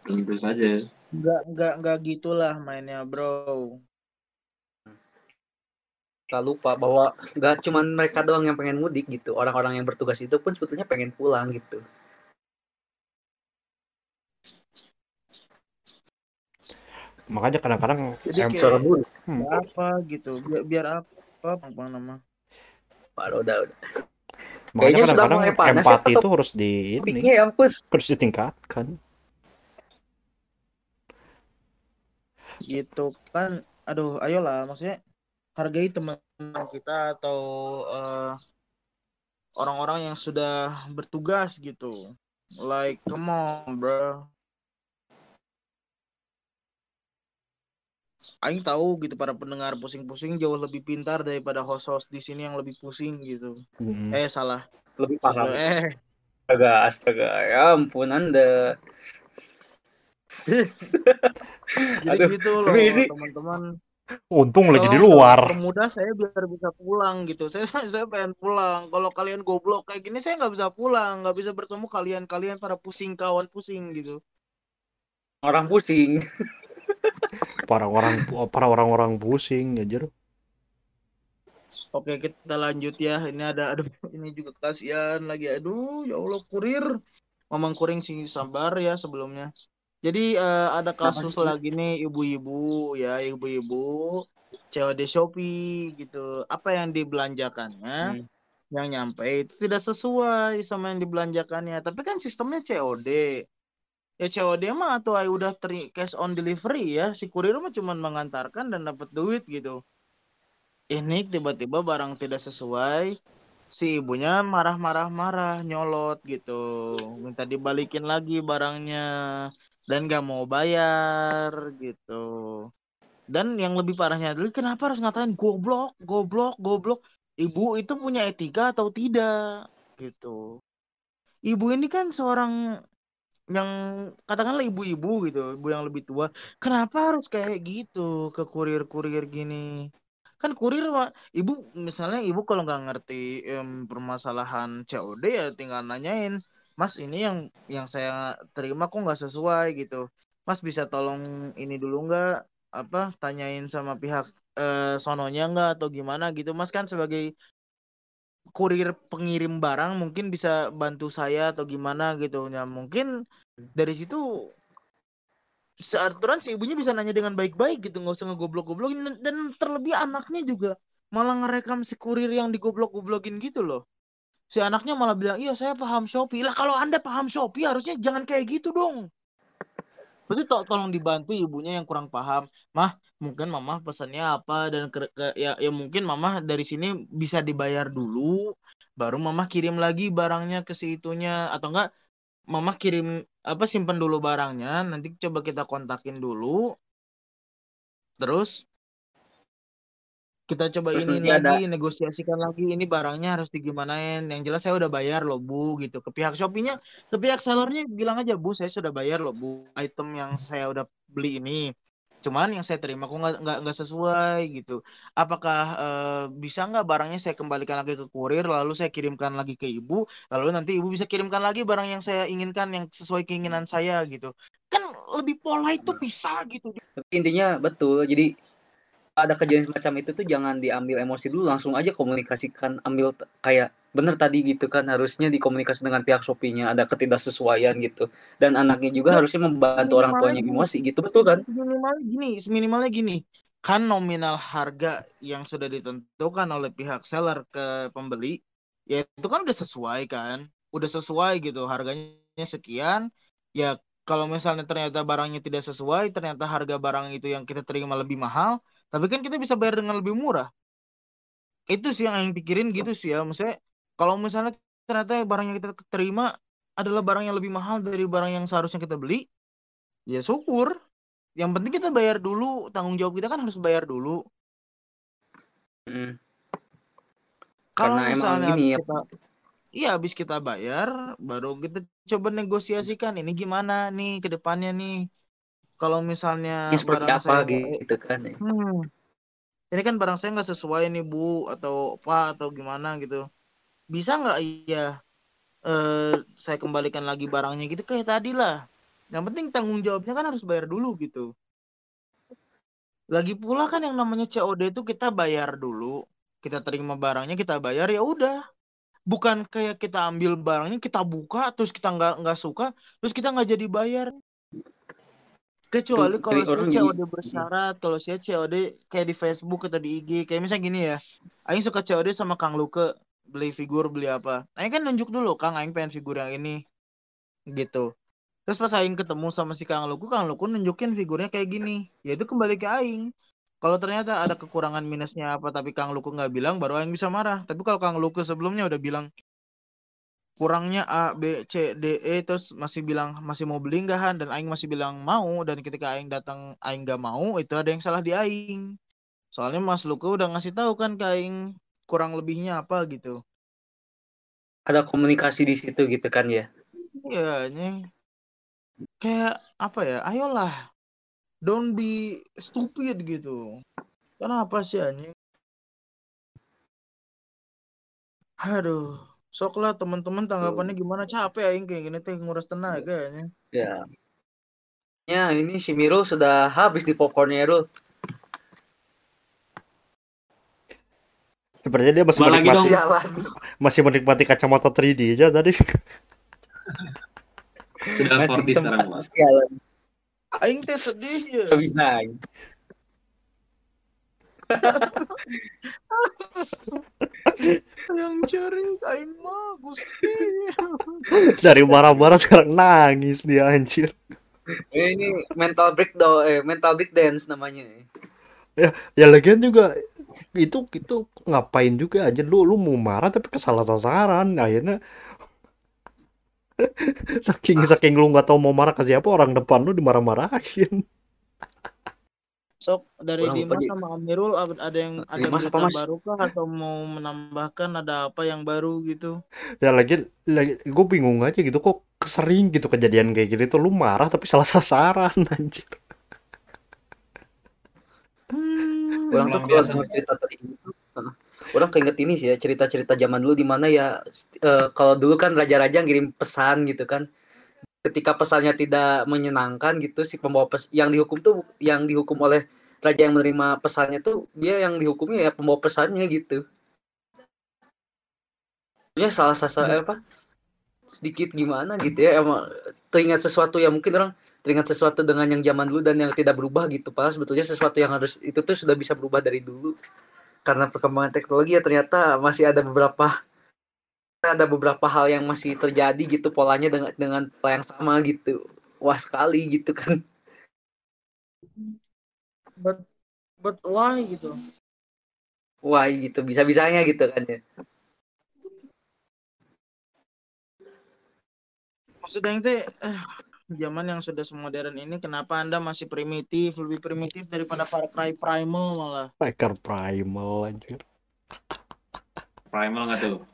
tentu saja. Nggak nggak nggak gitulah mainnya bro. suka lupa bahwa nggak cuman mereka doang yang pengen mudik gitu. Orang-orang yang bertugas itu pun sebetulnya pengen pulang gitu. Makanya kadang-kadang Jadi kayak Hmm, apa gitu biar, biar apa apa nama Waduh, udah udah. Makanya Kayaknya sudah mulai panas ya, empati atau itu harus di ini ya ampun. harus ditingkatkan. Gitu kan aduh ayolah maksudnya hargai teman-teman kita atau eh, orang-orang yang sudah bertugas gitu. Like come on bro Aing tahu gitu para pendengar pusing-pusing jauh lebih pintar daripada host-host di sini yang lebih pusing gitu. Hmm. eh salah. Lebih paham. Eh. Astaga astaga. Ya ampun anda. Jadi Aduh, gitu loh teman-teman. Untung lagi di luar. permudah saya biar bisa pulang gitu. Saya saya pengen pulang. Kalau kalian goblok kayak gini saya nggak bisa pulang. Nggak bisa bertemu kalian kalian para pusing kawan pusing gitu. Orang pusing para orang para orang-orang pusing aja oke kita lanjut ya ini ada aduh ini juga kasihan lagi aduh ya allah kurir mamang kuring sih sabar ya sebelumnya jadi eh, ada kasus sih? lagi nih ibu-ibu ya ibu-ibu COD Shopee gitu apa yang dibelanjakannya Hmm. yang nyampe itu tidak sesuai sama yang dibelanjakannya. Tapi kan sistemnya COD. Ya COD mah atau udah teri cash on delivery ya. Si kurir mah cuma mengantarkan dan dapat duit gitu. Ini tiba-tiba barang tidak sesuai. Si ibunya marah-marah-marah, nyolot gitu. Minta dibalikin lagi barangnya. Dan gak mau bayar gitu. Dan yang lebih parahnya adalah kenapa harus ngatain goblok, goblok, goblok ibu itu punya etika atau tidak gitu. Ibu ini kan seorang yang katakanlah ibu-ibu gitu, ibu yang lebih tua. Kenapa harus kayak gitu ke kurir-kurir gini? Kan kurir ibu misalnya ibu kalau nggak ngerti em, permasalahan COD ya tinggal nanyain, Mas ini yang yang saya terima kok nggak sesuai gitu. Mas bisa tolong ini dulu nggak apa tanyain sama pihak eh, sononya nggak atau gimana gitu Mas kan sebagai kurir pengirim barang mungkin bisa bantu saya atau gimana gitu. Ya mungkin dari situ seaturan si ibunya bisa nanya dengan baik-baik gitu nggak usah ngegoblok-goblokin dan, terlebih anaknya juga malah ngerekam si kurir yang digoblok-goblokin gitu loh. Si anaknya malah bilang iya saya paham Shopee. Lah kalau anda paham Shopee harusnya jangan kayak gitu dong Pasti to tolong dibantu ibunya yang kurang paham. Mah, mungkin mama pesannya apa dan ke, ke- ya ya mungkin mama dari sini bisa dibayar dulu, baru mama kirim lagi barangnya ke si itunya atau enggak mama kirim apa simpen dulu barangnya, nanti coba kita kontakin dulu. Terus kita coba Terus ini nanti ada- lagi negosiasikan lagi ini barangnya harus digimanain. Yang jelas saya udah bayar loh Bu gitu. Ke pihak Shopee-nya ke pihak sellernya bilang aja bu saya sudah bayar loh bu item yang saya udah beli ini. Cuman yang saya terima kok nggak nggak nggak sesuai gitu. Apakah eh, bisa nggak barangnya saya kembalikan lagi ke kurir lalu saya kirimkan lagi ke ibu lalu nanti ibu bisa kirimkan lagi barang yang saya inginkan yang sesuai keinginan saya gitu. Kan lebih pola itu bisa gitu. Tapi intinya betul jadi ada kejadian semacam itu tuh jangan diambil emosi dulu langsung aja komunikasikan ambil kayak bener tadi gitu kan harusnya dikomunikasi dengan pihak Shopee-nya ada ketidaksesuaian gitu. Dan anaknya juga harusnya membantu orang tuanya emosi gitu betul kan? minimalnya gini minimalnya gini kan nominal harga yang sudah ditentukan oleh pihak seller ke pembeli ya itu kan udah sesuai kan udah sesuai gitu harganya sekian ya kalau misalnya ternyata barangnya tidak sesuai ternyata harga barang itu yang kita terima lebih mahal tapi kan kita bisa bayar dengan lebih murah itu sih yang yang pikirin gitu sih ya maksudnya kalau misalnya ternyata barang yang kita terima adalah barang yang lebih mahal dari barang yang seharusnya kita beli ya syukur yang penting kita bayar dulu tanggung jawab kita kan harus bayar dulu Mm. kalau misalnya gini ya. kita iya habis kita bayar baru kita coba negosiasikan ini gimana nih ke depannya nih kalau misalnya ini seperti barang apa saya eh, gitu kan ya. hmm, ini kan barang saya nggak sesuai nih bu atau apa atau gimana gitu bisa nggak iya eh saya kembalikan lagi barangnya gitu kayak tadi lah. Yang penting tanggung jawabnya kan harus bayar dulu gitu. Lagi pula kan yang namanya COD itu kita bayar dulu, kita terima barangnya kita bayar ya udah. Bukan kayak kita ambil barangnya kita buka terus kita nggak nggak suka terus kita nggak jadi bayar. Kecuali kalau saya orang COD bersyarat, kalau saya COD kayak di Facebook atau di IG, kayak misalnya gini ya. Aing suka COD sama Kang Luke beli figur beli apa. Aing kan nunjuk dulu, Kang Aing pengen figur yang ini gitu. Terus pas Aing ketemu sama si Kang Luku, Kang Luku nunjukin figurnya kayak gini. Ya itu kembali ke Aing. Kalau ternyata ada kekurangan minusnya apa tapi Kang Luku nggak bilang, baru Aing bisa marah. Tapi kalau Kang Luku sebelumnya udah bilang kurangnya A, B, C, D, E terus masih bilang masih mau beli nggak Han dan Aing masih bilang mau dan ketika Aing datang Aing nggak mau itu ada yang salah di Aing. Soalnya Mas Luku udah ngasih tahu kan ke Aing kurang lebihnya apa gitu. Ada komunikasi di situ gitu kan ya. Iya, ini kayak apa ya? Ayolah, don't be stupid gitu. Kenapa sih anjing? Aduh, sok lah teman-teman tanggapannya gimana? Capek aing kayak gini teh nguras tenaga anjing. Ya. Ya, ini si Miro sudah habis di popcornnya Rul. Sepertinya dia masih menikmati masih menikmati kacamata 3D aja tadi. Sudah 4D sekarang, Mas. Sialan. Aing teh sedih ya. Bisa. Yang cari aing mah Gusti. Dari marah-marah sekarang nangis dia anjir. Eh, Ini mental breakdown, eh mental break dance namanya. Ya lagian juga itu itu ngapain juga aja lu lu mau marah tapi kesalah sasaran akhirnya saking saking lu nggak tahu mau marah ke siapa orang depan lu dimarah-marahin Sok dari Kurang Dimas sama Amirul ad- ada yang ada Dimas berita Mas? baru kah atau mau menambahkan ada apa yang baru gitu? ya lagi lagi gue bingung aja gitu kok sering gitu kejadian kayak gitu tuh lu marah tapi salah sasaran anjir Hmm. Orang tuh kalau cerita tadi. Orang keinget ini sih ya cerita-cerita zaman dulu di mana ya eh, kalau dulu kan raja-raja ngirim pesan gitu kan. Ketika pesannya tidak menyenangkan gitu si pembawa pes yang dihukum tuh yang dihukum oleh raja yang menerima pesannya tuh dia yang dihukumnya ya pembawa pesannya gitu. Ya salah sasaran apa? sedikit gimana gitu ya emang teringat sesuatu yang mungkin orang teringat sesuatu dengan yang zaman dulu dan yang tidak berubah gitu padahal sebetulnya sesuatu yang harus itu tuh sudah bisa berubah dari dulu karena perkembangan teknologi ya ternyata masih ada beberapa ada beberapa hal yang masih terjadi gitu polanya dengan dengan pola yang sama gitu. Wah sekali gitu kan. But but why gitu? wah gitu bisa bisanya gitu kan ya. Maksudnya eh, zaman yang sudah semodern ini kenapa Anda masih primitif, lebih primitif daripada Far Cry Primal malah? Packer primal anjir Primal nggak tuh?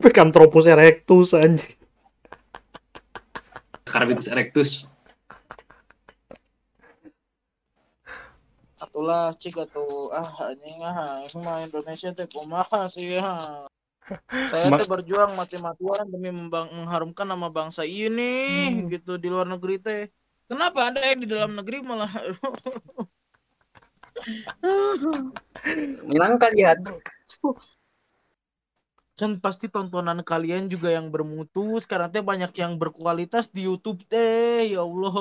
Picanthropus erectus anjir Carbitus erectus. Atulah cik atuh ah anjing ah ini mah Indonesia teh kumaha sih ah. Saya teh berjuang mati-matian demi mengharumkan nama bangsa ini Hmm. gitu di luar negeri teh. Kenapa ada yang di dalam negeri malah menyenangkan ya kan pasti tontonan kalian juga yang bermutu sekarang teh banyak yang berkualitas di YouTube teh ya Allah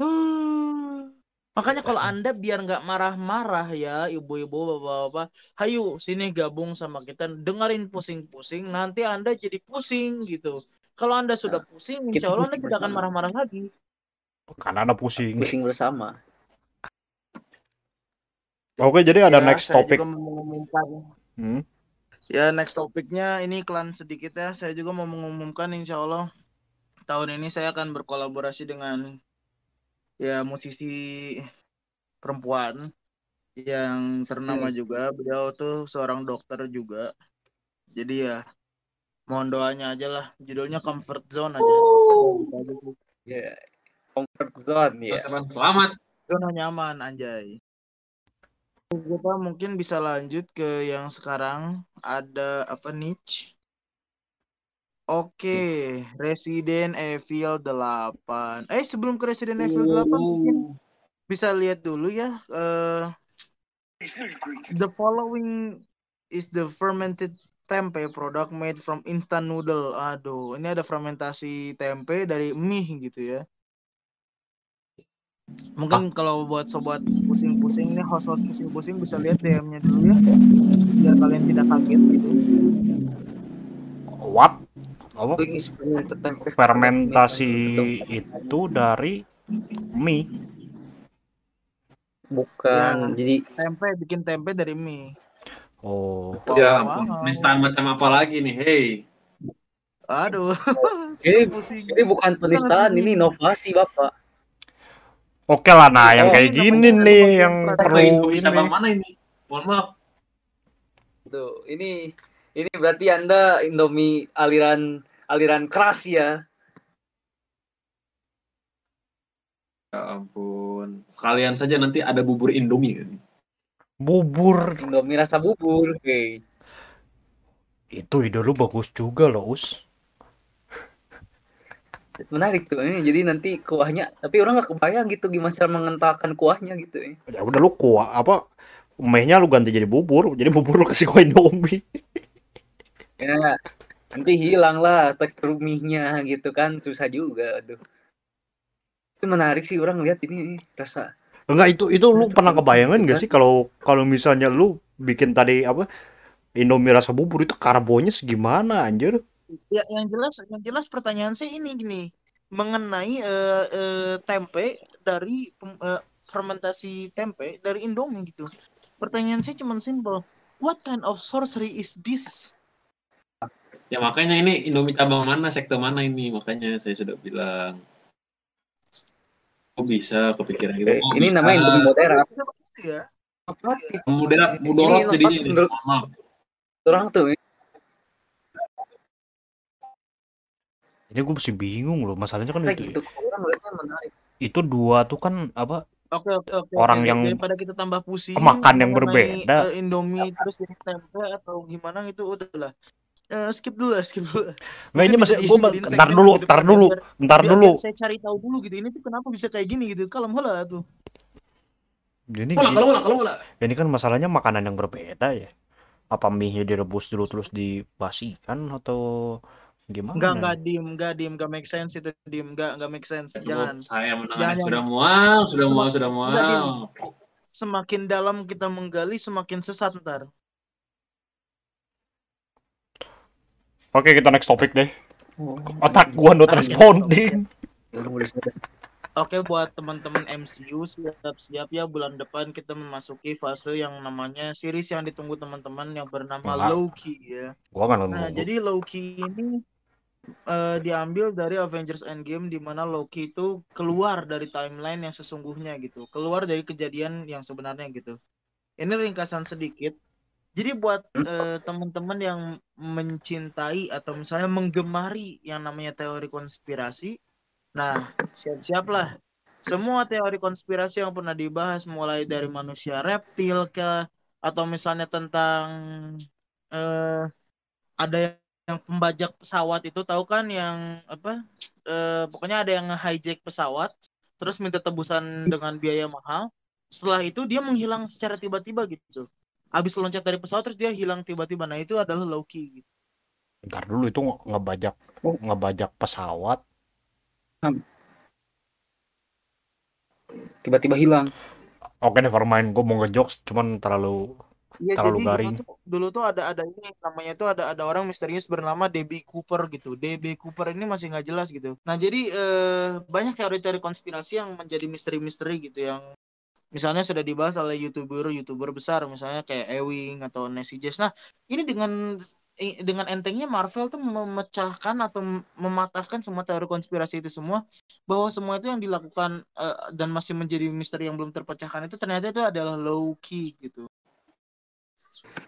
Hmm. Makanya kalau anda biar nggak marah-marah ya ibu-ibu bapak-bapak hayu sini gabung sama kita dengerin pusing-pusing nanti anda jadi pusing gitu. Kalau anda sudah pusing kita insya Allah anda pusing tidak akan marah-marah lagi. Karena ada pusing. Pusing bersama. Oke jadi ada Ya, next saya topic. juga mau mengumumkan. Hmm. Ya next topiknya ini iklan sedikit ya. Saya juga mau mengumumkan insya Allah tahun ini saya akan berkolaborasi dengan ya musisi perempuan yang ternama juga. Beliau tuh seorang dokter juga. Jadi ya mohon doanya aja lah. Judulnya Comfort Zone aja. ya comfort zone ya Teman-teman selamat. Zona nyaman anjay. Kita mungkin bisa lanjut ke yang sekarang ada apa niche Oke, Resident Evil 8. Eh, sebelum ke Resident Evil 8 mungkin Oh. bisa lihat dulu ya. eh the following is the fermented tempe product made from instant noodle. Aduh, ini ada fermentasi tempe dari mie gitu ya. Mungkin kalau buat sobat pusing-pusing nih, host-host pusing-pusing bisa lihat DM-nya dulu ya. Biar kalian tidak kaget gitu. Apa? Fermentasi itu dari mie. Bukan. Ya. Jadi Tempe, bikin tempe dari mie. Oh, Ya penistaan macam apa lagi nih? Hey. Aduh. Ini- ini bukan penistaan, ini inovasi bapak. oke lah. Nah, yang Oh, kayak ini gini nih yang yang perlu ini. cabang mana ini? Mohon maaf. Tuh, ini ini berarti Anda Indomie aliran aliran keras ya. Ya ampun. Kalian saja nanti ada bubur Indomie. kan? Bubur Indomie rasa bubur. Oke. itu ide lu bagus juga loh, Us. Menarik tuh ini. Jadi nanti kuahnya, tapi orang nggak kebayang gitu gimana cara mengentalkan kuahnya gitu ya. Ya udah lu kuah apa mie-nya lu ganti jadi bubur, jadi bubur lu kasih kuah Indomie. Ya, nanti hilang lah tekstur mie-nya gitu kan susah juga aduh. Itu menarik sih orang lihat ini rasa Enggak itu itu lu pernah kebayangan gak sih kalau kalau misalnya lu bikin tadi apa Indomie rasa bubur itu karbonya segimana anjir? Ya, yang jelas, yang jelas pertanyaan saya ini gini, mengenai eh, eh, tempe dari eh, fermentasi tempe dari Indomie gitu. Pertanyaan saya cuma simple, what kind of sorcery is this? Ya makanya ini Indomie cabang mana, sektor mana ini? Makanya saya sudah bilang. Kok bisa kepikiran gitu? Kok ini bisa? namanya Indomie moderat. Ya, Apa Mudarat, Ini mudorot jadinya. ini. menurut- Maaf. orang tuh Ini gue masih bingung loh masalahnya kan kayak itu gitu. Lihatnya menarik. itu dua tuh kan apa Oke oke oke. Orang oke. yang daripada kita tambah pusing makan yang berbeda. eh, Indomie terus jadi tempe atau gimana itu udahlah. Eh, skip dulu lah, skip dulu. Nggak ini masih gue dijadiin ntar dulu ntar dulu ntar dulu biar saya cari tahu dulu gitu. Ini tuh kenapa bisa kayak gini gitu. Kalem heula tuh. ini Kalau kalau kalau kalau ini kan masalahnya makanan yang berbeda ya apa mie-nya direbus dulu terus dibasikan atau gimana Enggak enggak diem, enggak diem, enggak make sense itu diem, enggak enggak make sense. Jangan. saya Jangan. sudah mual, sudah mual, Semakin- sudah mual. Semakin dalam kita menggali, semakin sesat ntar. Oke kita next topik deh Oh. otak gua not Oke, responding Oke buat teman-teman MCU siap-siap ya bulan depan kita memasuki fase yang namanya series yang ditunggu teman-teman yang bernama Enggak. Loki ya. gua Nah, nunggu jadi Loki ini eh, diambil dari Avengers Endgame di mana Loki itu keluar dari timeline yang sesungguhnya gitu, keluar dari kejadian yang sebenarnya gitu. Ini ringkasan sedikit. Jadi buat eh, teman-teman yang mencintai atau misalnya menggemari yang namanya teori konspirasi, nah siap-siaplah. Semua teori konspirasi yang pernah dibahas mulai dari manusia reptil ke atau misalnya tentang eh, ada yang pembajak pesawat itu tahu kan yang apa eh, pokoknya ada yang hijack pesawat terus minta tebusan dengan biaya mahal setelah itu dia menghilang secara tiba-tiba gitu habis loncat dari pesawat terus dia hilang tiba-tiba nah itu adalah Loki gitu. ntar dulu itu nge- ngebajak Oh. ngebajak pesawat Tiba-tiba hilang. oke never mind gua mau ngejokes cuman terlalu Ya Terlalu jadi garing. dulu tuh dulu tuh ada ada ini namanya tuh ada ada orang misterius bernama DB Cooper gitu. DB Cooper ini masih nggak jelas gitu. Nah jadi eh, banyak teori-teori konspirasi yang menjadi misteri-misteri gitu yang misalnya sudah dibahas oleh youtuber youtuber besar misalnya kayak Ewing atau Nancy Jess. Nah ini dengan dengan entengnya Marvel tuh memecahkan atau mem- mematahkan semua teori konspirasi itu semua bahwa semua itu yang dilakukan eh, dan masih menjadi misteri yang belum terpecahkan itu ternyata itu adalah Loki gitu.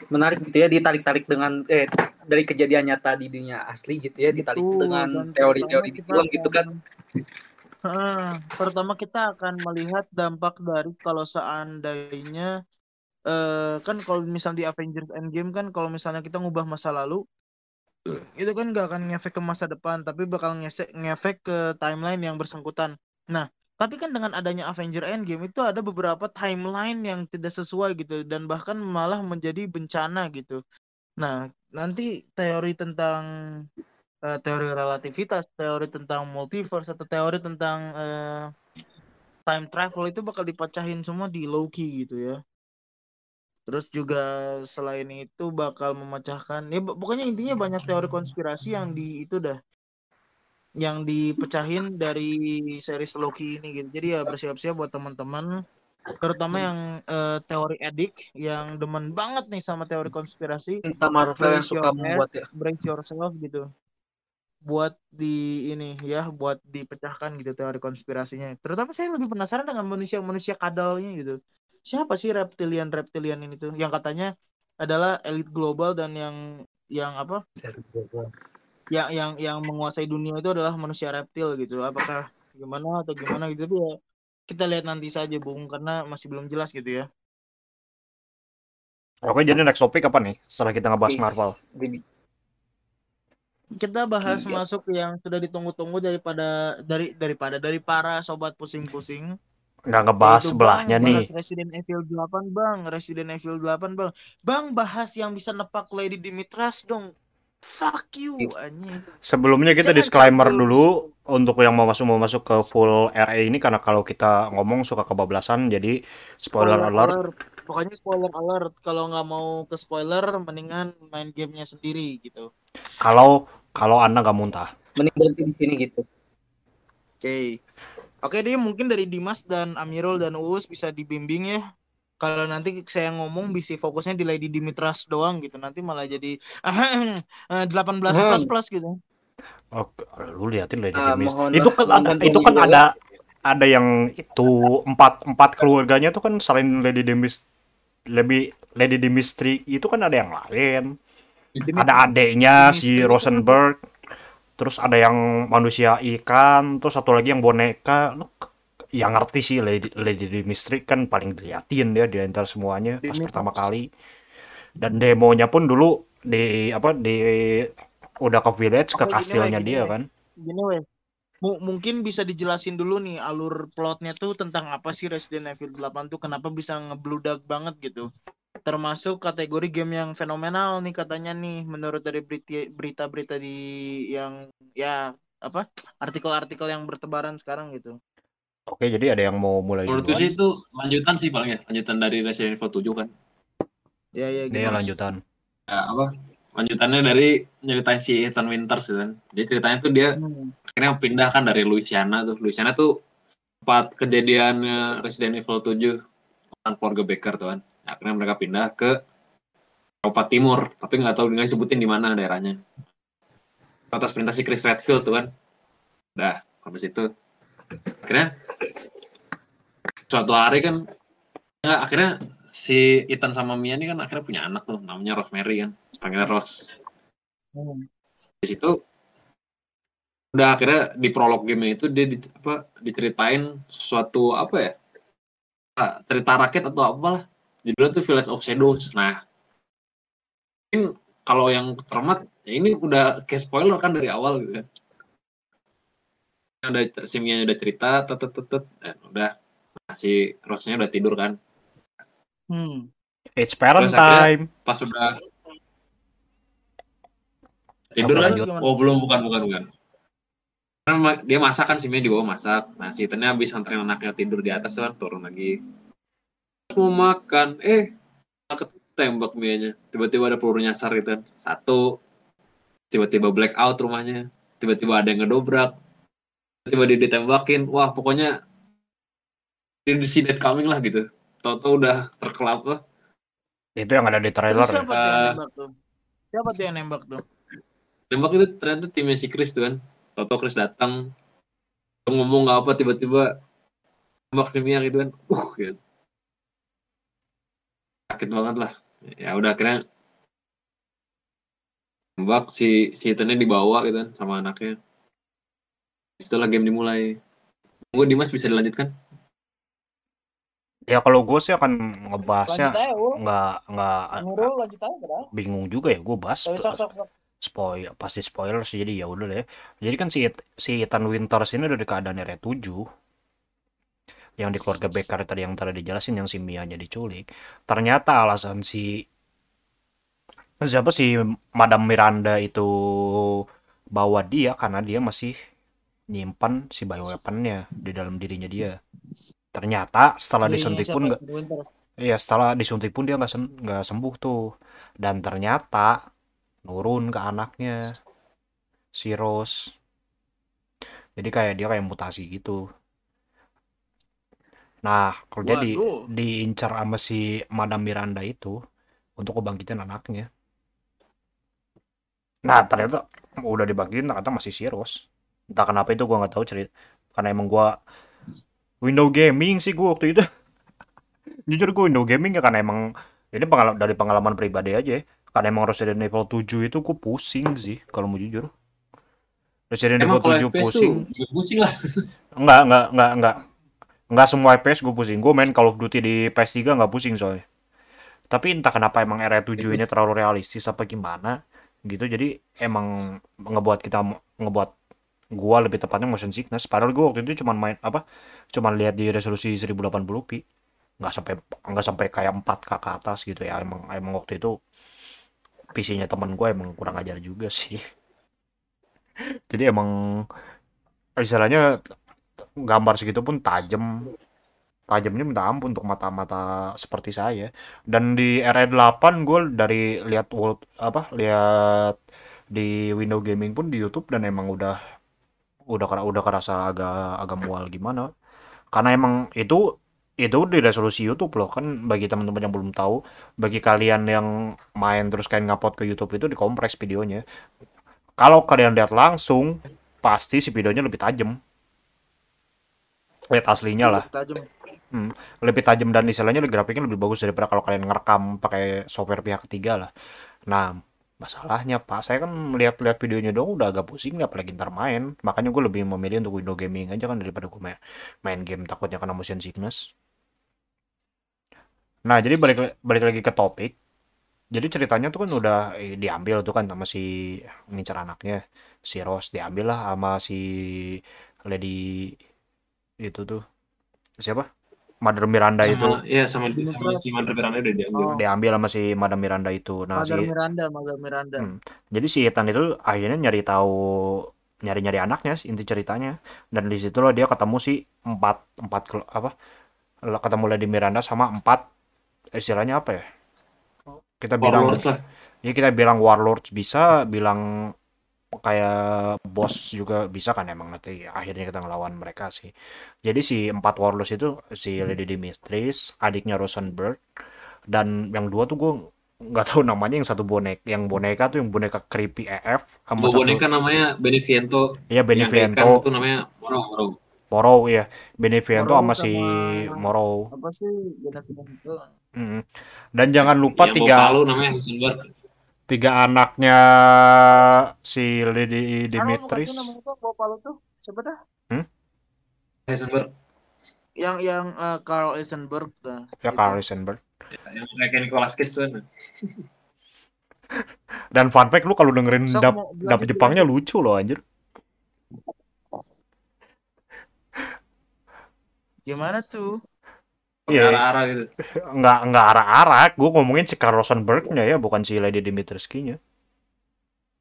Menarik gitu ya ditarik-tarik dengan eh dari kejadian nyata di dunia asli gitu ya ditarik Betul, dengan teori-teori di film gitu kan. Pertama kita akan melihat dampak dari kalau seandainya eh kan kalau misal di Avengers Endgame kan kalau misalnya kita ngubah masa lalu itu kan nggak akan ngefek ke masa depan tapi bakal ngefek ngefek ke timeline yang bersangkutan. Nah tapi kan dengan adanya Avenger Endgame itu ada beberapa timeline yang tidak sesuai gitu dan bahkan malah menjadi bencana gitu. Nah nanti teori tentang eh, teori relativitas teori tentang multiverse atau teori tentang eh, time travel itu bakal dipecahin semua di Loki gitu ya Terus juga selain itu bakal memecahkan ya pok- pokoknya intinya banyak teori konspirasi yang di itu dah yang dipecahin dari series Loki ini gitu. Jadi ya bersiap-siap buat teman-teman terutama yang eh, teori edik yang demen banget nih sama teori konspirasi Cinta Marvel yang suka membuat ya. brace yourself gitu buat di ini ya buat dipecahkan gitu teori konspirasinya. Terutama saya lebih penasaran dengan manusia-manusia kadalnya gitu. Siapa sih reptilian reptilian ini tuh? Yang katanya adalah elit global dan yang yang apa? Yang yang yang menguasai dunia itu adalah manusia reptil gitu. Apakah gimana atau gimana gitu? Tapi ya kita lihat nanti saja bung karena masih belum jelas gitu ya. Oke, jadi next topik apa nih? Setelah kita ngebahas Marvel. Kita bahas Iya. masuk yang sudah ditunggu-tunggu daripada dari daripada dari para sobat pusing-pusing. Nggak ngebahas sebelahnya bang, nih. bahas Resident Evil 8 bang. Resident Evil 8 bang. Bang bahas yang bisa nepak Lady Dimitras dong. Fuck you anjing. Sebelumnya kita Jangan disclaimer campur. dulu untuk yang mau masuk mau masuk ke full RA ini karena kalau kita ngomong suka kebablasan jadi spoiler, alert. pokoknya spoiler alert. Kalau nggak mau ke spoiler mendingan main gamenya sendiri gitu. Kalau kalau Anda nggak muntah. mending berhenti di sini gitu. oke oke dia mungkin dari Dimas dan Amirul dan Uus bisa dibimbing ya kalau nanti saya ngomong bisa fokusnya di Lady Dimitras doang gitu nanti malah jadi eh, 18 plus plus gitu Oh, lu liatin Lady Demis. mohon Itu kan ada, itu kan juga ada ada yang itu empat empat keluarganya tuh kan selain Lady Demis lebih Lady Dimistri itu kan ada yang lain. Ada adeknya si Rosenberg. Terus ada yang manusia ikan, terus satu lagi yang boneka. Lu yang ngerti sih Lady, Lady Dimistri kan paling diliatin dia di antara semuanya pas pertama kali. Dan demonya pun dulu di apa di udah ke village ke Oke, kastilnya gini, dia kan. gini weh Mu- mungkin bisa dijelasin dulu nih alur plotnya tuh tentang apa sih Resident Evil 8 tuh kenapa bisa ngebludak banget gitu termasuk kategori game yang fenomenal nih katanya nih menurut dari berita- berita-berita di yang ya apa artikel-artikel yang bertebaran sekarang gitu Oke, jadi ada yang mau mulai Menurutku duluan? sih itu lanjutan sih paling ya, lanjutan dari Resident Evil 7 kan. ya ya Dia gimana lanjutan. Ya, apa? Lanjutannya dari nyeritain si Ethan Winters gitu kan. Jadi ceritanya tuh dia Hmm. akhirnya pindah kan dari Louisiana tuh. Louisiana tuh tempat kejadiannya Resident Evil 7 orang keluarga Baker tuh kan. Akhirnya mereka pindah ke Eropa Timur, tapi nggak tahu nggak disebutin di mana daerahnya. Atas perintah si Chris Redfield tuh kan. Udah, habis itu akhirnya suatu hari kan ya, akhirnya si Ethan sama Mia ini kan akhirnya punya anak tuh namanya Rosemary kan panggilnya Rose Hmm. di situ udah akhirnya di prolog game itu dia di, apa diceritain suatu apa ya ah, cerita rakyat atau apalah judulnya tuh Village of Shadows. Nah mungkin kalau yang termat ya ini udah kayak spoiler kan dari awal gitu kan. Ada si Mia udah cerita tet tet tet, udah nah, si Rose-nya udah tidur kan. Hmm. It's parent Terus akhirnya- time. pas udah tidur kan oh belum bukan bukan bukan. Kan ma- dia masak kan si Mia di bawah masak. Nah si Ethannya habis anterin anaknya tidur di atas kan turun lagi mau makan. Eh ketembak Mia-nya tiba-tiba ada peluru nyasar gitu kan. Satu. Tiba-tiba blackout rumahnya. Tiba-tiba ada yang ngedobrak. Tiba dia ditembakin. Wah pokoknya dia that coming lah gitu. Tau-tau udah terkelap lah Itu yang ada di trailer. ya. siapa tuh yang Eh. nembak tuh? Siapa tuh yang nembak tuh? Nembak itu ternyata timnya si Chris tuh kan. Toto Chris datang. Ngomong nggak apa tiba-tiba nembak si Mia gitu kan. Uh gitu sakit banget lah. Ya udah akhirnya nembak si si Ethannya dibawa gitu kan sama anaknya. Setelah game dimulai. Gue Dimas bisa dilanjutkan? Ya kalau gue sih akan ngebahasnya nggak nggak bingung juga ya gue bahas Tapi sok sok sok spoil pasti spoiler sih jadi ya udah deh. Jadi kan si si Ethan Winters ini udah di keadaan R7 yang di keluarga Becker tadi yang tadi dijelasin yang si Mianya diculik ternyata alasan si siapa si Madam Miranda itu bawa dia karena dia masih nyimpan si bioweaponnya di dalam dirinya dia ternyata setelah Iya, iya, disuntik pun nggak? Iya, setelah disuntik pun dia nggak sem- nggak sembuh tuh. Dan ternyata nurun ke anaknya si Rose. Jadi kayak dia kayak mutasi gitu. Nah, kalau jadi Waduh. diincar sama si Madam Miranda itu untuk ngebangkitin anaknya. Nah, ternyata udah dibangkitin ternyata masih si Rose. Entah kenapa itu gua nggak tahu cerita. Karena emang gua window gaming sih gua waktu itu. Jujur gue window gaming ya karena emang ini pengalaman dari pengalaman pribadi aja ya. Karena emang Resident Evil 7 itu gue pusing sih kalau mau jujur. Resident Evil 7 FPS pusing. pusing lah. Enggak, enggak, enggak, enggak. Enggak semua FPS gue pusing. Gue main Call of Duty di PS3 enggak pusing soalnya. Tapi entah kenapa emang RE7 ini terlalu realistis apa gimana gitu. Jadi emang ngebuat kita ngebuat gua lebih tepatnya motion sickness. Padahal gue waktu itu cuman main apa? Cuman lihat di resolusi 1080p. Nggak sampai nggak sampai kayak 4K ke atas gitu ya. Emang emang waktu itu PC-nya teman gue emang kurang ajar juga sih. Jadi emang istilahnya gambar segitu pun tajam. Tajamnya minta ampun untuk mata-mata seperti saya. Dan di RE8 gue dari lihat world apa lihat di window gaming pun di YouTube dan emang udah udah udah kerasa agak agak mual gimana. Karena emang itu itu di resolusi YouTube loh. Kan bagi teman-teman yang belum tahu bagi kalian yang main terus kayak ngupload ke YouTube itu dikompres videonya. Kalau kalian lihat langsung pasti si videonya lebih tajam lihat aslinya lah Tajam. lebih tajam dan istilahnya grafiknya lebih bagus daripada kalau kalian ngerekam pakai software pihak ketiga lah. Nah, masalahnya Pak, saya kan melihat-lihat videonya dong udah agak pusing nih apalagi ntar main. Makanya gue lebih memilih untuk window gaming aja kan daripada gue main, main game takutnya kena motion sickness. Nah, jadi balik balik lagi ke topik. Jadi ceritanya tuh kan udah eh, diambil tuh kan sama si ngincar anaknya. Si Rose diambil lah sama si Lady itu tuh. Siapa? Mother Miranda itu Sama, iya sama, sama si Mandra Miranda udah diambil. Oh, diambil sama si Madam Miranda itu. Nah, Mother si Miranda, Mother Miranda. Hmm. jadi si Ethan itu akhirnya nyari tahu nyari-nyari anaknya sih, inti ceritanya. Dan di situ loh dia ketemu si empat empat kel- apa? Ketemu Lady Miranda sama empat istilahnya apa ya? Kita bilang Warlords lah. ya kita bilang warlords bisa, bilang kayak bos juga bisa kan emang nanti akhirnya kita ngelawan mereka sih. Jadi si empat warlords itu si Lady Dimitris, adiknya Rosenberg, dan yang dua tuh gue nggak tahu namanya yang satu bonek, yang boneka tuh yang boneka creepy AF sama satu boneka namanya Beneviento. iya Yang Beneviento, itu namanya Moro Moro. Moro ya, Beneviento sama si Moro. Apa sih Beneviento? Mm. Dan jangan lupa yang tiga namanya Heisenberg. Tiga anaknya si Lady bukan Dimitris. tuh namanya tuh tuh. Siapa dah? Heisenberg. Yang yang eh, Carl Eisenberg dah. Ya Itu. Carl Rosenberg. Yang kayak Nicolas Cage tuh. kan. Dan fun fact lu kalau dengerin Sok, dap dap Jepangnya lucu loh anjir. Gimana tuh? Iya, Arah-arah gitu. nggak nggak arah-arah. Gue ngomongin si Carl Rosenberg-nya ya, bukan si Lady Dimitrescu-nya.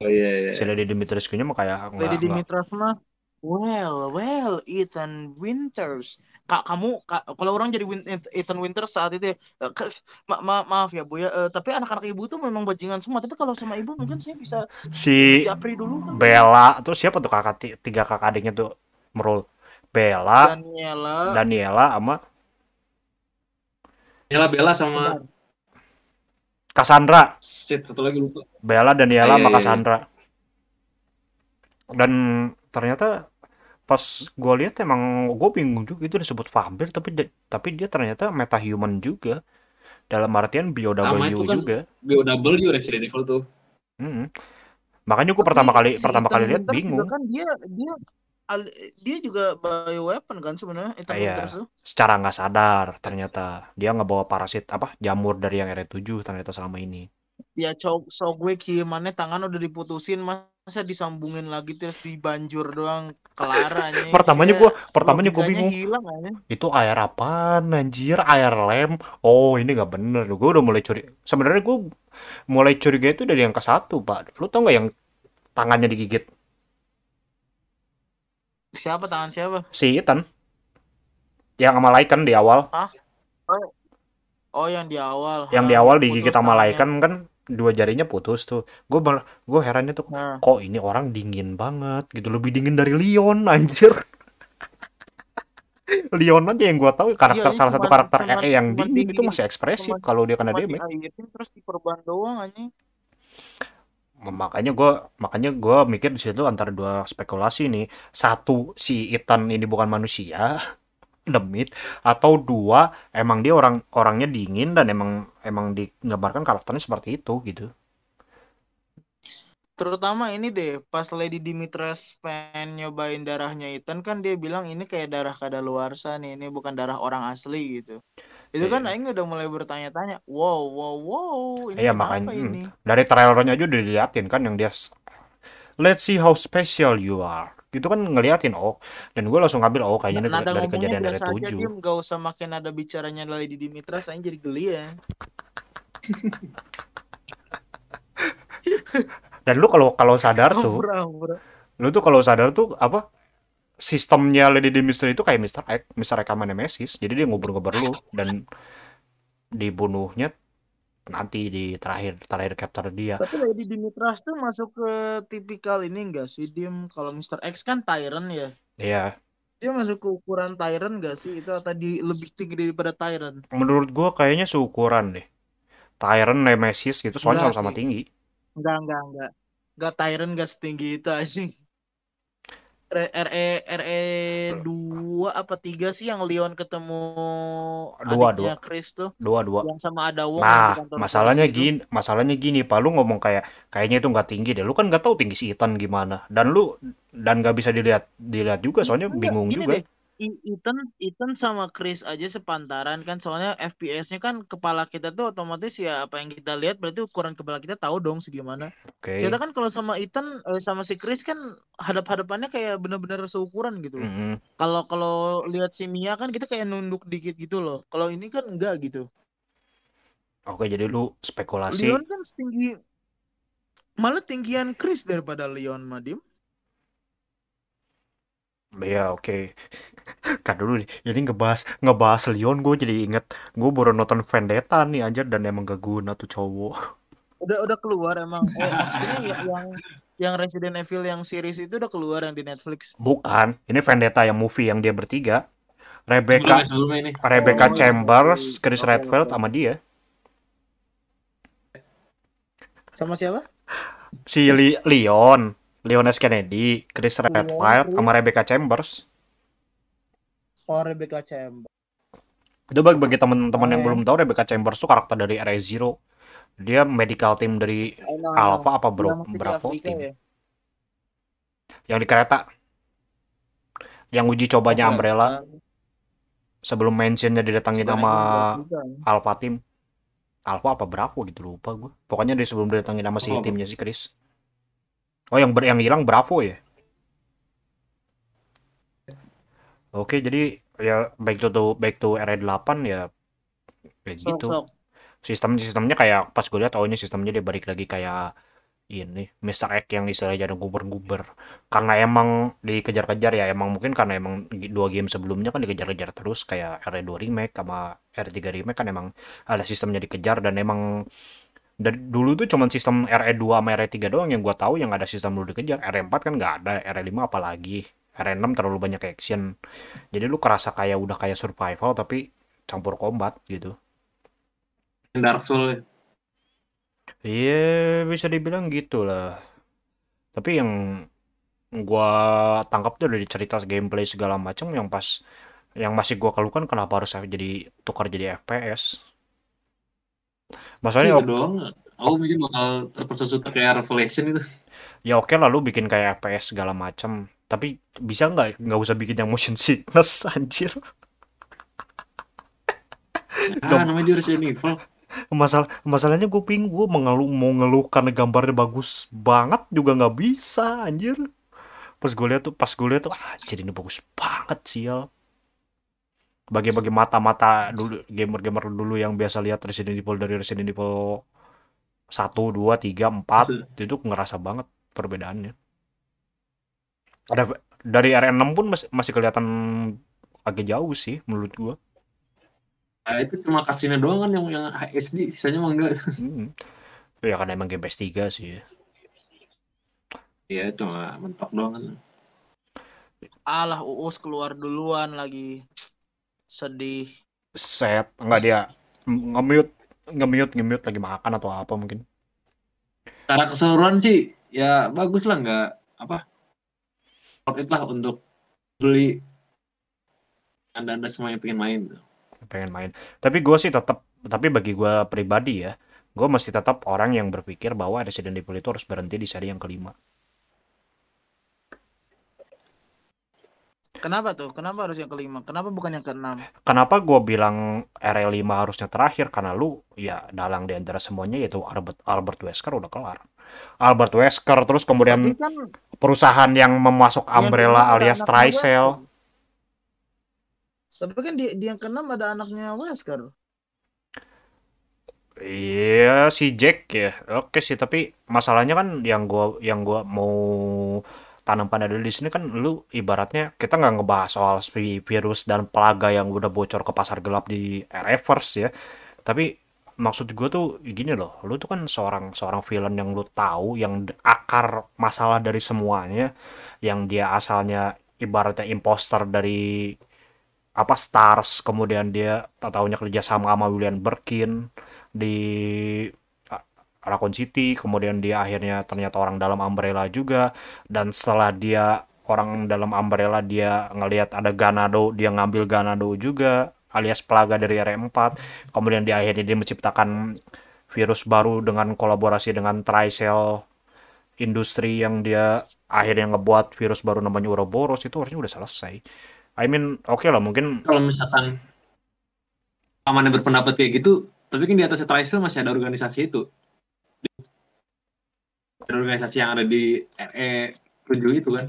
Oh iya iya. Si Lady Dimitrescu-nya mah kayak nggak Lady. Dimitras mah Well, well, Ethan Winters. Kak, kamu, kak, kalau orang jadi Win- Ethan Winters saat itu, ya, eh, ke- ma- ma- maaf ya Bu ya, eh, tapi anak-anak ibu tuh memang bajingan semua. Tapi kalau sama ibu mungkin saya bisa Si japri dulu kan. Bella tuh siapa tuh kakak ti- tiga kakak adiknya tuh merul Bella, Daniela, Daniela sama Nyala Bella sama Cassandra. shit satu lagi lupa. Bella, Daniela Ah, sama iya, iya, iya. Cassandra. Dan ternyata pas gue lihat emang gue bingung juga itu disebut vampir tapi tapi dia ternyata metahuman juga dalam artian Sama itu kan juga. BOW Resident Evil tuh. Mm-mm. Makanya gue pertama kali si pertama kali lihat bingung. kan dia dia dia juga bioweapon kan sebenarnya Ethan Iya. Secara nggak sadar ternyata dia ngebawa parasit apa jamur dari yang R7 ternyata selama ini. ya cok so gue kieu tangan udah diputusin masa disambungin lagi terus dibanjur doang? Kelar anjing. pertamanya Sia, gua pertamanya gua logikanya bingung. hilang itu air apaan anjir? Air lem? Oh ini nggak bener. Gue udah mulai curi sebenarnya gue mulai curiga itu dari yang ke satu pak. Lu tau nggak yang tangannya digigit siapa? Tangan siapa? Si Ethan. Yang sama Lycan di awal. Oh yang di awal. Yang Ha, di awal digigit sama tangannya. Lycan kan dua jarinya putus tuh. Gue gue herannya tuh Nah, kok ini orang dingin banget gitu. Lebih dingin dari Leon anjir. Leon aja yang gue tahu karakter Iya, salah satu cuman- karakter cuman- EE yang cuman dingin di- itu masih ekspresif kalau dia kena damage. terus diperban doang anjing makanya gue makanya gue mikir di situ antara dua spekulasi nih. Satu si Ethan ini bukan manusia demit atau dua emang dia orang orangnya dingin dan emang emang digambarkan karakternya seperti itu gitu. Terutama ini deh pas Lady Dimitrescu pengen nyobain darahnya Ethan kan dia bilang ini kayak darah kadaluarsa nih ini bukan darah orang asli gitu itu kan Iya. Aing udah mulai bertanya-tanya wow wow wow ini Iya, makanya, ini? dari trailernya aja udah diliatin kan yang dia let's see how special you are. Gitu kan ngeliatin oh dan gue langsung ngambil oh kayaknya ini nada dari kejadian dari tujuh. Dia nggak usah makin nada bicaranya Lady Dimitrescu Aing jadi geli ya. Dan lu kalau kalau sadar tuh Ampura, ampura. lu tuh kalau sadar tuh apa sistemnya Lady Dimitri itu kayak Mr. X Mr. X sama Nemesis jadi dia ngubur-ngubur lu dan dibunuhnya nanti di terakhir terakhir capture dia Tapi Lady Dimitrescu tuh masuk ke tipikal ini enggak sih Dim? Kalau Mr. X kan Tyrant ya. ya Dia masuk ke ukuran Tyrant enggak sih? Itu atau di lebih tinggi daripada Tyrant? menurut gua kayaknya seukuran deh Tyrant Nemesis gitu soalnya sama-sama sih. tinggi Enggak, enggak, enggak. Enggak Tyrant enggak setinggi itu anjing. RE RE RE 2 apa 3 sih yang Leon ketemu Dua, adiknya Chris tuh dua-dua yang sama ada Wong Nah, masalahnya polisi itu. gini, masalahnya gini, Pak, lu ngomong kayak kayaknya itu nggak tinggi deh. Lu kan nggak tahu tinggi si Ethan gimana. Dan lu dan nggak bisa dilihat dilihat juga soalnya Enggak, bingung gini juga. deh. Ethan Ethan sama Chris aja sepantaran kan soalnya FPS-nya kan kepala kita tuh otomatis ya apa yang kita lihat berarti ukuran kepala kita tahu dong segimana. Oke. Kita kan kalau sama Ethan eh, sama si Chris kan hadap-hadapannya kayak bener-bener seukuran gitu. loh. Mm-mm. Kalau kalau lihat si Mia kan kita kayak nunduk dikit gitu loh. Kalau ini kan enggak gitu. Oke, jadi lu spekulasi. Leon kan setinggi malah tinggian Chris daripada Leon Madim. Ya, oke. Kan dulu nih, jadi ngebahas ngebahas Leon gue jadi inget gue baru nonton Vendetta nih anjir dan emang gak guna tuh cowok. Udah udah keluar emang. Eh, maksudnya yang, yang yang Resident Evil yang series itu udah keluar yang di Netflix. Bukan, ini Vendetta yang movie yang dia bertiga. Rebecca ini. Rebecca Oh, Chambers, oke. Chris Oke, Redfield oke. sama dia. Sama siapa? Si Li- Leon, Leon S. Kennedy, Chris Redfield sama Rebecca Chambers. Oh Rebecca Chambers. Itu bagi, bagi teman-teman yang Oke. belum tahu Rebecca Chambers tuh karakter dari RE Zero. Dia medical team dari know. Alpha apa bro, Afrika team. ya. Yang di kereta. Yang uji cobanya Oh, Umbrella sebelum mentionnya didatangin Suka sama. Alpha team. Alpha apa Bravo gitu lupa gue. Pokoknya dia sebelum didatangin sama si Oh. timnya si Chris. Oh yang ber yang hilang Bravo ya? Oke jadi ya baik to, to back to RE8 ya kayak Sok gitu. sok. sistem sistemnya kayak pas gue lihat oh ini sistemnya dia balik lagi kayak ini Mr. X yang istilahnya jadi guber-guber karena emang dikejar-kejar ya emang mungkin karena emang dua game sebelumnya kan dikejar-kejar terus kayak RE2 remake sama R3 remake kan emang ada sistemnya dikejar dan emang dari dulu tuh cuman sistem RE2 sama RE3 doang yang gua tahu yang ada sistem dulu dikejar RE4 kan nggak ada RE5 apalagi RE6 terlalu banyak action jadi lu kerasa kayak udah kayak survival tapi campur combat gitu Dark Souls. Iya, bisa dibilang gitu lah. Tapi yang gua tangkap tuh dari cerita gameplay segala macam yang pas yang masih gua keluhkan kenapa harus jadi tukar jadi FPS. Masalahnya Itu doang. Aku mungkin bakal terpersusut kayak Revelation itu. ya oke lah lu bikin kayak FPS segala macam, tapi bisa nggak nggak usah bikin yang motion sickness anjir. Ah, namanya juga Resident Evil. masalah masalahnya gue ping gue mengeluh mau ngeluh karena gambarnya bagus banget juga nggak bisa anjir pas gue lihat tuh pas gue lihat tuh ah, jadi ini bagus banget sial bagi-bagi mata-mata dulu gamer-gamer dulu yang biasa lihat Resident Evil dari Resident Evil satu dua tiga empat itu ngerasa banget perbedaannya ada dari R6 pun masih, masih kelihatan agak jauh sih menurut gua Nah, itu cuma cutscene doang kan yang yang HD, sisanya mah enggak. hmm. ya karena emang game PS3 sih ya. Iya, cuma mentok doang kan. Alah Uus keluar duluan lagi. Sedih. set enggak dia nge-mute nge-mute nge-mute lagi makan atau apa mungkin Secara keseluruhan sih, ya bagus lah nggak apa. Worth it lah untuk beli anda-anda semua yang pengen main. pengen main tapi gue sih tetap tapi bagi gua pribadi ya gue masih tetap orang yang berpikir bahwa Resident Evil itu harus berhenti di seri yang kelima Kenapa tuh? Kenapa harus yang kelima? Kenapa bukan yang keenam? kenapa gue bilang RE5 harusnya terakhir karena lu ya dalang di antara semuanya yaitu Albert Albert Wesker udah kelar Albert Wesker terus kemudian Tapi kan perusahaan yang memasuk Umbrella alias Trisel Wesker. Tapi kan di, di yang keenam ada anaknya Wesker. Iya si Jack ya. Oke sih, tapi masalahnya kan yang gua yang gua mau tanam pada dulu di sini kan lu ibaratnya kita nggak ngebahas soal virus dan plaga yang udah bocor ke pasar gelap di Reverse ya. Tapi maksud gue tuh gini loh, lu tuh kan seorang seorang villain yang lu tahu yang akar masalah dari semuanya, yang dia asalnya ibaratnya imposter dari apa Stars, kemudian dia tak tahunya kerja sama sama William Birkin di Raccoon City, kemudian dia akhirnya ternyata orang dalam Umbrella juga, dan setelah dia orang dalam Umbrella dia ngelihat ada Ganado, dia ngambil Ganado juga, alias Plaga dari R4, kemudian dia akhirnya dia menciptakan virus baru dengan kolaborasi dengan Tricell industri yang dia akhirnya ngebuat virus baru namanya Ouroboros itu harusnya udah selesai. I mean, oke lah mungkin Kalau misalkan pamannya berpendapat kayak gitu, tapi kan di atas Trisel masih ada organisasi itu. Ada organisasi yang ada di RE 7 itu kan.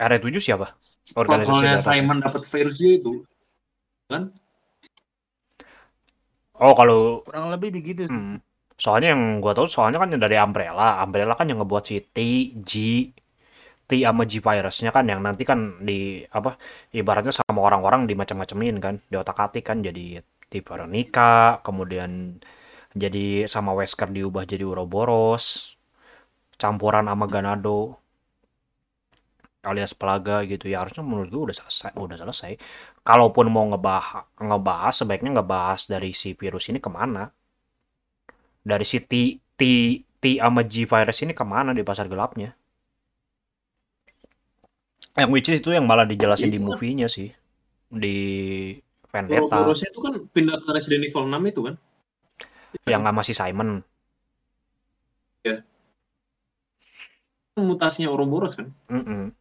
R7 siapa? Kalau Organisasi kalau. Simon dapat virusnya itu, kan? Oh, kalau Kurang lebih begitu sih. Hmm. Soalnya yang gua tahu soalnya kan yang dari Umbrella. Umbrella kan yang ngebuat si T, G, T sama G virusnya kan yang nanti kan di apa ibaratnya sama orang-orang di macam-macamin kan, di otak-atik kan jadi T Veronica, kemudian jadi sama Wesker diubah jadi Ouroboros, campuran sama Ganado alias Pelaga gitu ya harusnya menurut gua udah selesai udah selesai. Kalaupun mau ngebahas ngebahas sebaiknya ngebahas dari si virus ini ke mana? Dari si T T T sama G virus ini ke mana di pasar gelapnya? Yang which is itu yang malah dijelasin di kan. movie-nya sih di Vendetta Ouroborosnya itu kan pindah ke Resident Evil 6 itu kan. yang sama si Simon Mutasinya Ouroboros kan. Mm-mm.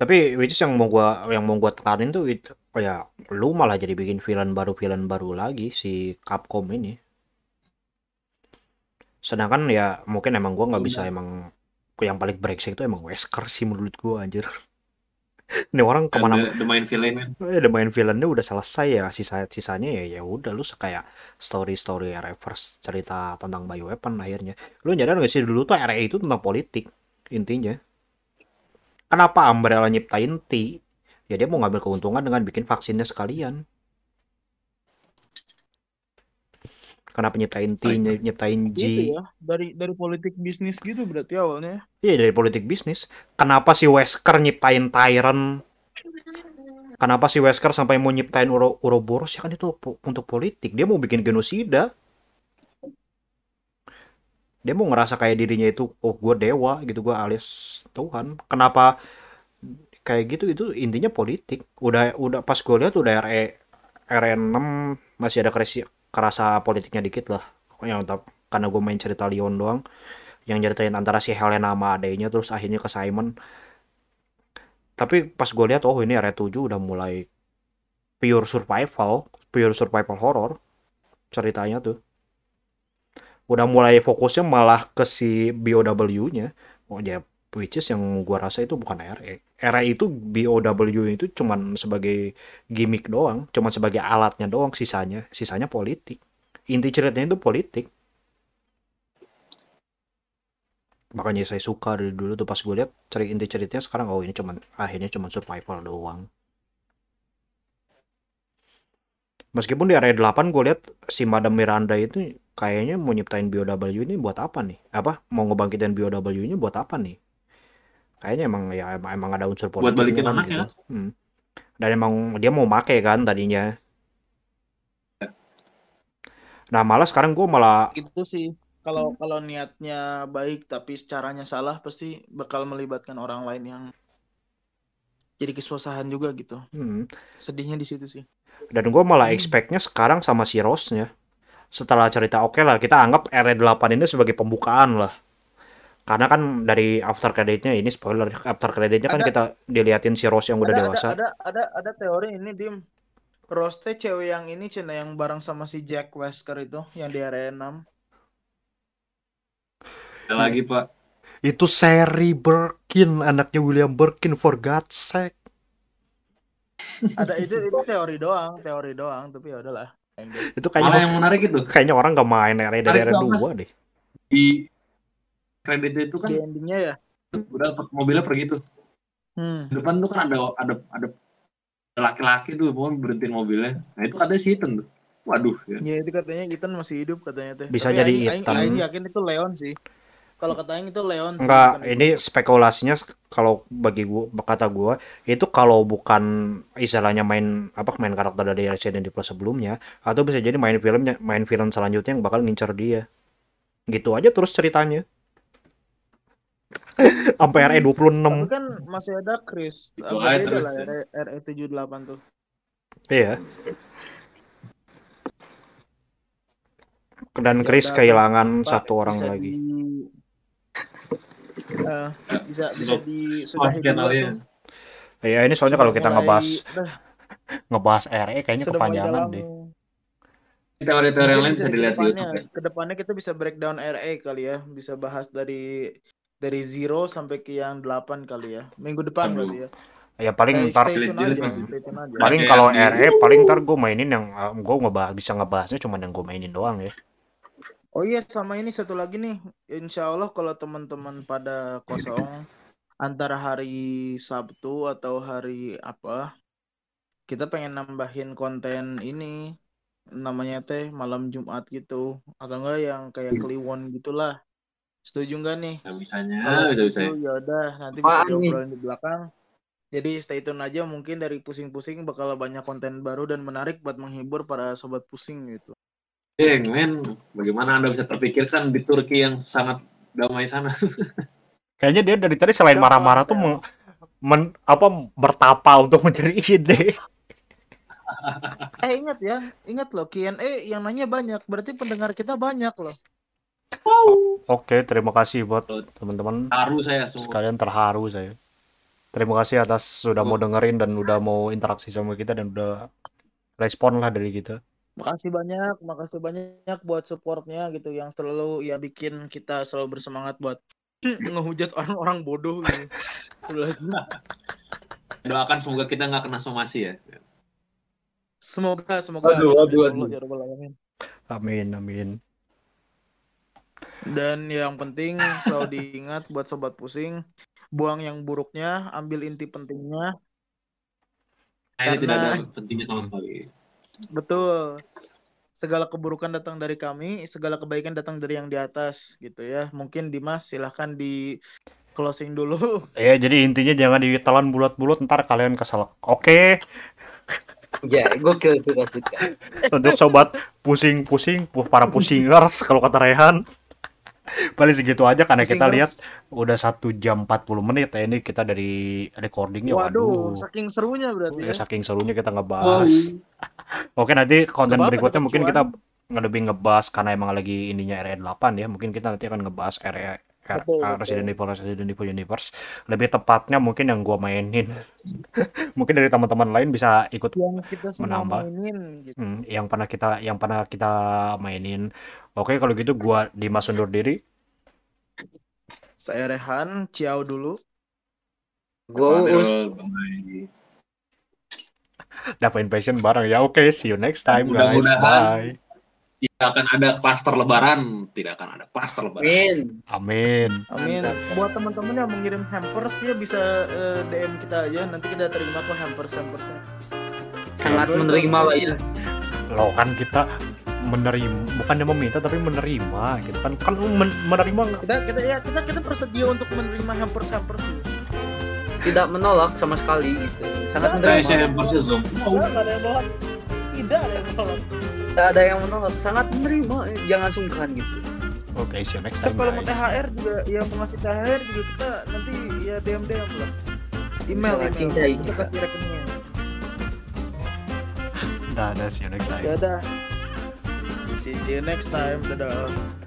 tapi which is yang mau gua yang mau gua tekanin tuh itu ya lu malah jadi bikin villain baru villain baru lagi si Capcom ini sedangkan ya mungkin emang gua nggak bisa emang yang paling brengsek itu emang Wesker sih menurut gua anjir ini orang ke mana The, the main villain kan. ya udah main villainnya udah selesai ya sisa sisanya ya ya udah lu kayak story story reverse cerita tentang bioweapon akhirnya. Lu nyadar gak sih dulu tuh RE itu tentang politik intinya. Kenapa Umbrella nyiptain T? Ya dia mau ngambil keuntungan dengan bikin vaksinnya sekalian kenapa nyiptain T ny- nyiptain G Gitu ya. Dari dari politik bisnis gitu berarti awalnya. Iya dari politik bisnis. Kenapa si Wesker nyiptain Tyrant? Kenapa si Wesker sampai mau nyiptain Uro Ouroboros? Ya kan itu po- untuk politik. Dia mau bikin genosida. Dia mau ngerasa kayak dirinya itu, oh gue dewa gitu, gue alias Tuhan. Kenapa kayak gitu? Itu intinya politik. Udah udah pas gue lihat udah RE RE6 masih ada kerasi, kerasa politiknya dikit lah. Yang karena gue main cerita Leon doang yang nyeritain antara si Helena sama adanya terus akhirnya ke Simon tapi pas gue lihat oh ini R7 udah mulai pure survival, pure survival horror ceritanya tuh. Udah mulai fokusnya malah ke si BOW-nya. Oh ya, which is yang gua rasa itu bukan RE. RE itu BOW itu cuman sebagai gimmick doang, cuman sebagai alatnya doang sisanya, sisanya politik. Inti ceritanya itu politik. Makanya saya suka dari dulu tuh pas gue lihat cerita inti ceritanya sekarang oh ini cuman akhirnya cuman survival doang. Meskipun di area 8 gue lihat si Madam Miranda itu kayaknya mau nyiptain BOW ini buat apa nih? Apa mau ngebangkitin BOW ini buat apa nih? Kayaknya emang ya emang, emang ada unsur Buat balikin politiknya kan anaknya. gitu. Hmm. Dan emang dia mau make kan tadinya. Nah malah sekarang gue malah Itu sih kalau kalau niatnya baik tapi caranya salah pasti bakal melibatkan orang lain yang jadi kesusahan juga gitu. hmm, Sedihnya di situ sih. dan gue malah Hmm. expectnya sekarang sama si Rose-nya. Setelah cerita oke lah kita anggap RE8 ini sebagai pembukaan lah. Karena kan dari after creditnya ini spoiler after creditnya kan Ada- kita diliatin si Rose yang udah ada, dewasa. Ada, ada ada ada teori ini dim. Rose teh cewek yang ini cina yang bareng sama si Jack Wesker itu yang di area 6. Ada lagi pak. Itu seri Birkin, anaknya William Birkin for God's sake. Ada itu itu teori doang, teori doang tapi ya udahlah. Itu kayaknya yang menarik itu kayaknya orang gak main RE dari Menarik RE2 deh. di kreditnya itu kan Di endingnya ya. udah mobilnya pergi tuh. Hmm. Di depan tuh kan ada ada ada laki-laki tuh mau berhentiin mobilnya. Nah itu katanya si Ethan tuh. Waduh ya. Ya itu katanya Ethan masih hidup katanya teh. Bisa Tapi jadi aing, Ethan. aing yakin itu Leon sih. Kalau kata aing itu Leon sih. Enggak, bukan ini spekulasinya kalau bagi gua kata gua itu kalau bukan istilahnya main apa main karakter dari Resident Evil sebelumnya atau bisa jadi main filmnya main film selanjutnya yang bakal ngincer dia. Gitu aja terus ceritanya. Sampai RE 26. Tapi kan masih ada Chris. Itu aja beda lah ya. RE, RE78 tuh. Iya. Dan Ya Chris kehilangan Pak, satu orang bisa lagi. di- Eh, bisa bisa di dulu ya. tuh. Ya ini soalnya Sudah kalau kita mulai- ngebahas ngebahas RE kayaknya sudah kepanjangan dalam. deh. Teori-teori yang Mungkin lain bisa bisa di dilihat di ke depannya, YouTube. ya. ke depannya kita bisa breakdown RE kali ya, bisa bahas dari dari zero sampai ke yang 8 kali ya. Minggu depan Aduh. berarti ya. Ya paling Eh, ntar aja, paling kalau RE paling ntar gue mainin yang gue ngebahas bisa ngebahasnya cuma yang gue mainin doang ya. Oh iya sama ini satu lagi nih. Insya Allah kalau teman-teman pada kosong antara hari Sabtu atau hari apa, kita pengen nambahin konten ini namanya teh malam Jumat gitu atau enggak yang kayak Kliwon gitulah. Setuju nggak nih? Nah, bisanya, Kalau bisa bisa. itu ya udah nanti bisa diobrolin di belakang. Jadi stay tune aja mungkin dari pusing-pusing bakal banyak konten baru dan menarik buat menghibur para sobat pusing gitu. Eh, men, bagaimana anda bisa terpikirkan di Turki yang sangat damai sana? Kayaknya dia dari tadi selain marah-marah tuh meng- men- apa bertapa untuk mencari ide. Eh ingat ya, ingat loh Q&A yang nanya banyak, berarti pendengar kita banyak loh. Oke, terima kasih buat teman-teman Haru saya sungguh. sekalian terharu saya. Terima kasih atas sudah mau dengerin dan udah mau interaksi sama kita dan udah respon lah dari kita. Makasih banyak, makasih banyak buat supportnya gitu yang selalu ya bikin kita selalu bersemangat buat ngehujat orang-orang bodoh gitu. Doakan semoga kita nggak kena somasi ya. Semoga, semoga. Amin. waduh. Ya Rabbal Alamin. Amin, amin. Dan yang penting selalu diingat buat sobat pusing, buang yang buruknya, ambil inti pentingnya. Ini tidak ada Karena- pentingnya sama sekali. Betul. Segala keburukan datang dari kami, segala kebaikan datang dari yang di atas gitu ya. Mungkin Dimas silahkan di closing dulu. Ya, jadi intinya jangan ditelan bulat-bulat ntar kalian kesel. Oke, Ya, gokil suka suka. untuk sobat pusing-pusing, pu- para pusingers kalau kata Rehan. Paling segitu aja karena kita lihat udah satu jam 40 menit ya ini kita dari recordingnya Waduh, waduh. saking serunya berarti Ya, ya. saking serunya kita ngebahas. Oke nanti konten berikutnya mungkin kita lebih ngebahas karena emang lagi ininya RE 8 ya. Mungkin kita nanti akan ngebahas RE Betul, uh, betul. Resident Evil Resident Evil Universe lebih tepatnya mungkin yang gua mainin mungkin dari teman-teman lain bisa ikut yang kita Menambah. mainin gitu. hmm, yang pernah kita yang pernah kita mainin oke kalau gitu gua Dimas undur diri Saya Rehan, ciao dulu. Gua Uus. bye. Dava Invasion bareng ya oke see you next time guys Mudah-mudahan. bye Tidak akan ada klaster lebaran, tidak akan ada klaster lebaran. Amin. amin Amin. Buat teman-teman yang mengirim hampers ya bisa eh, DM kita aja. Nanti kita terima kok hampers hampersnya. Sangat menerima lah ya. lo kan kita menerima bukannya meminta tapi menerima gitu kan kan men- menerima Kita kita ya kita kita bersedia untuk menerima hampers hampers. Tidak menolak sama sekali gitu. Sangat menerima. Tidak ada yang menolak. Tidak ada yang menolak. Tidak ada yang menolak. Sangat menerima. Jangan sungkan gitu. oke see you next time kalau mau THR juga yang mau ngasih THR juga kita nanti ya DM DM lah. Email email. cincai Kita kasih rekeningnya. dadah see you next time Ya udah. See you next time. Dadah.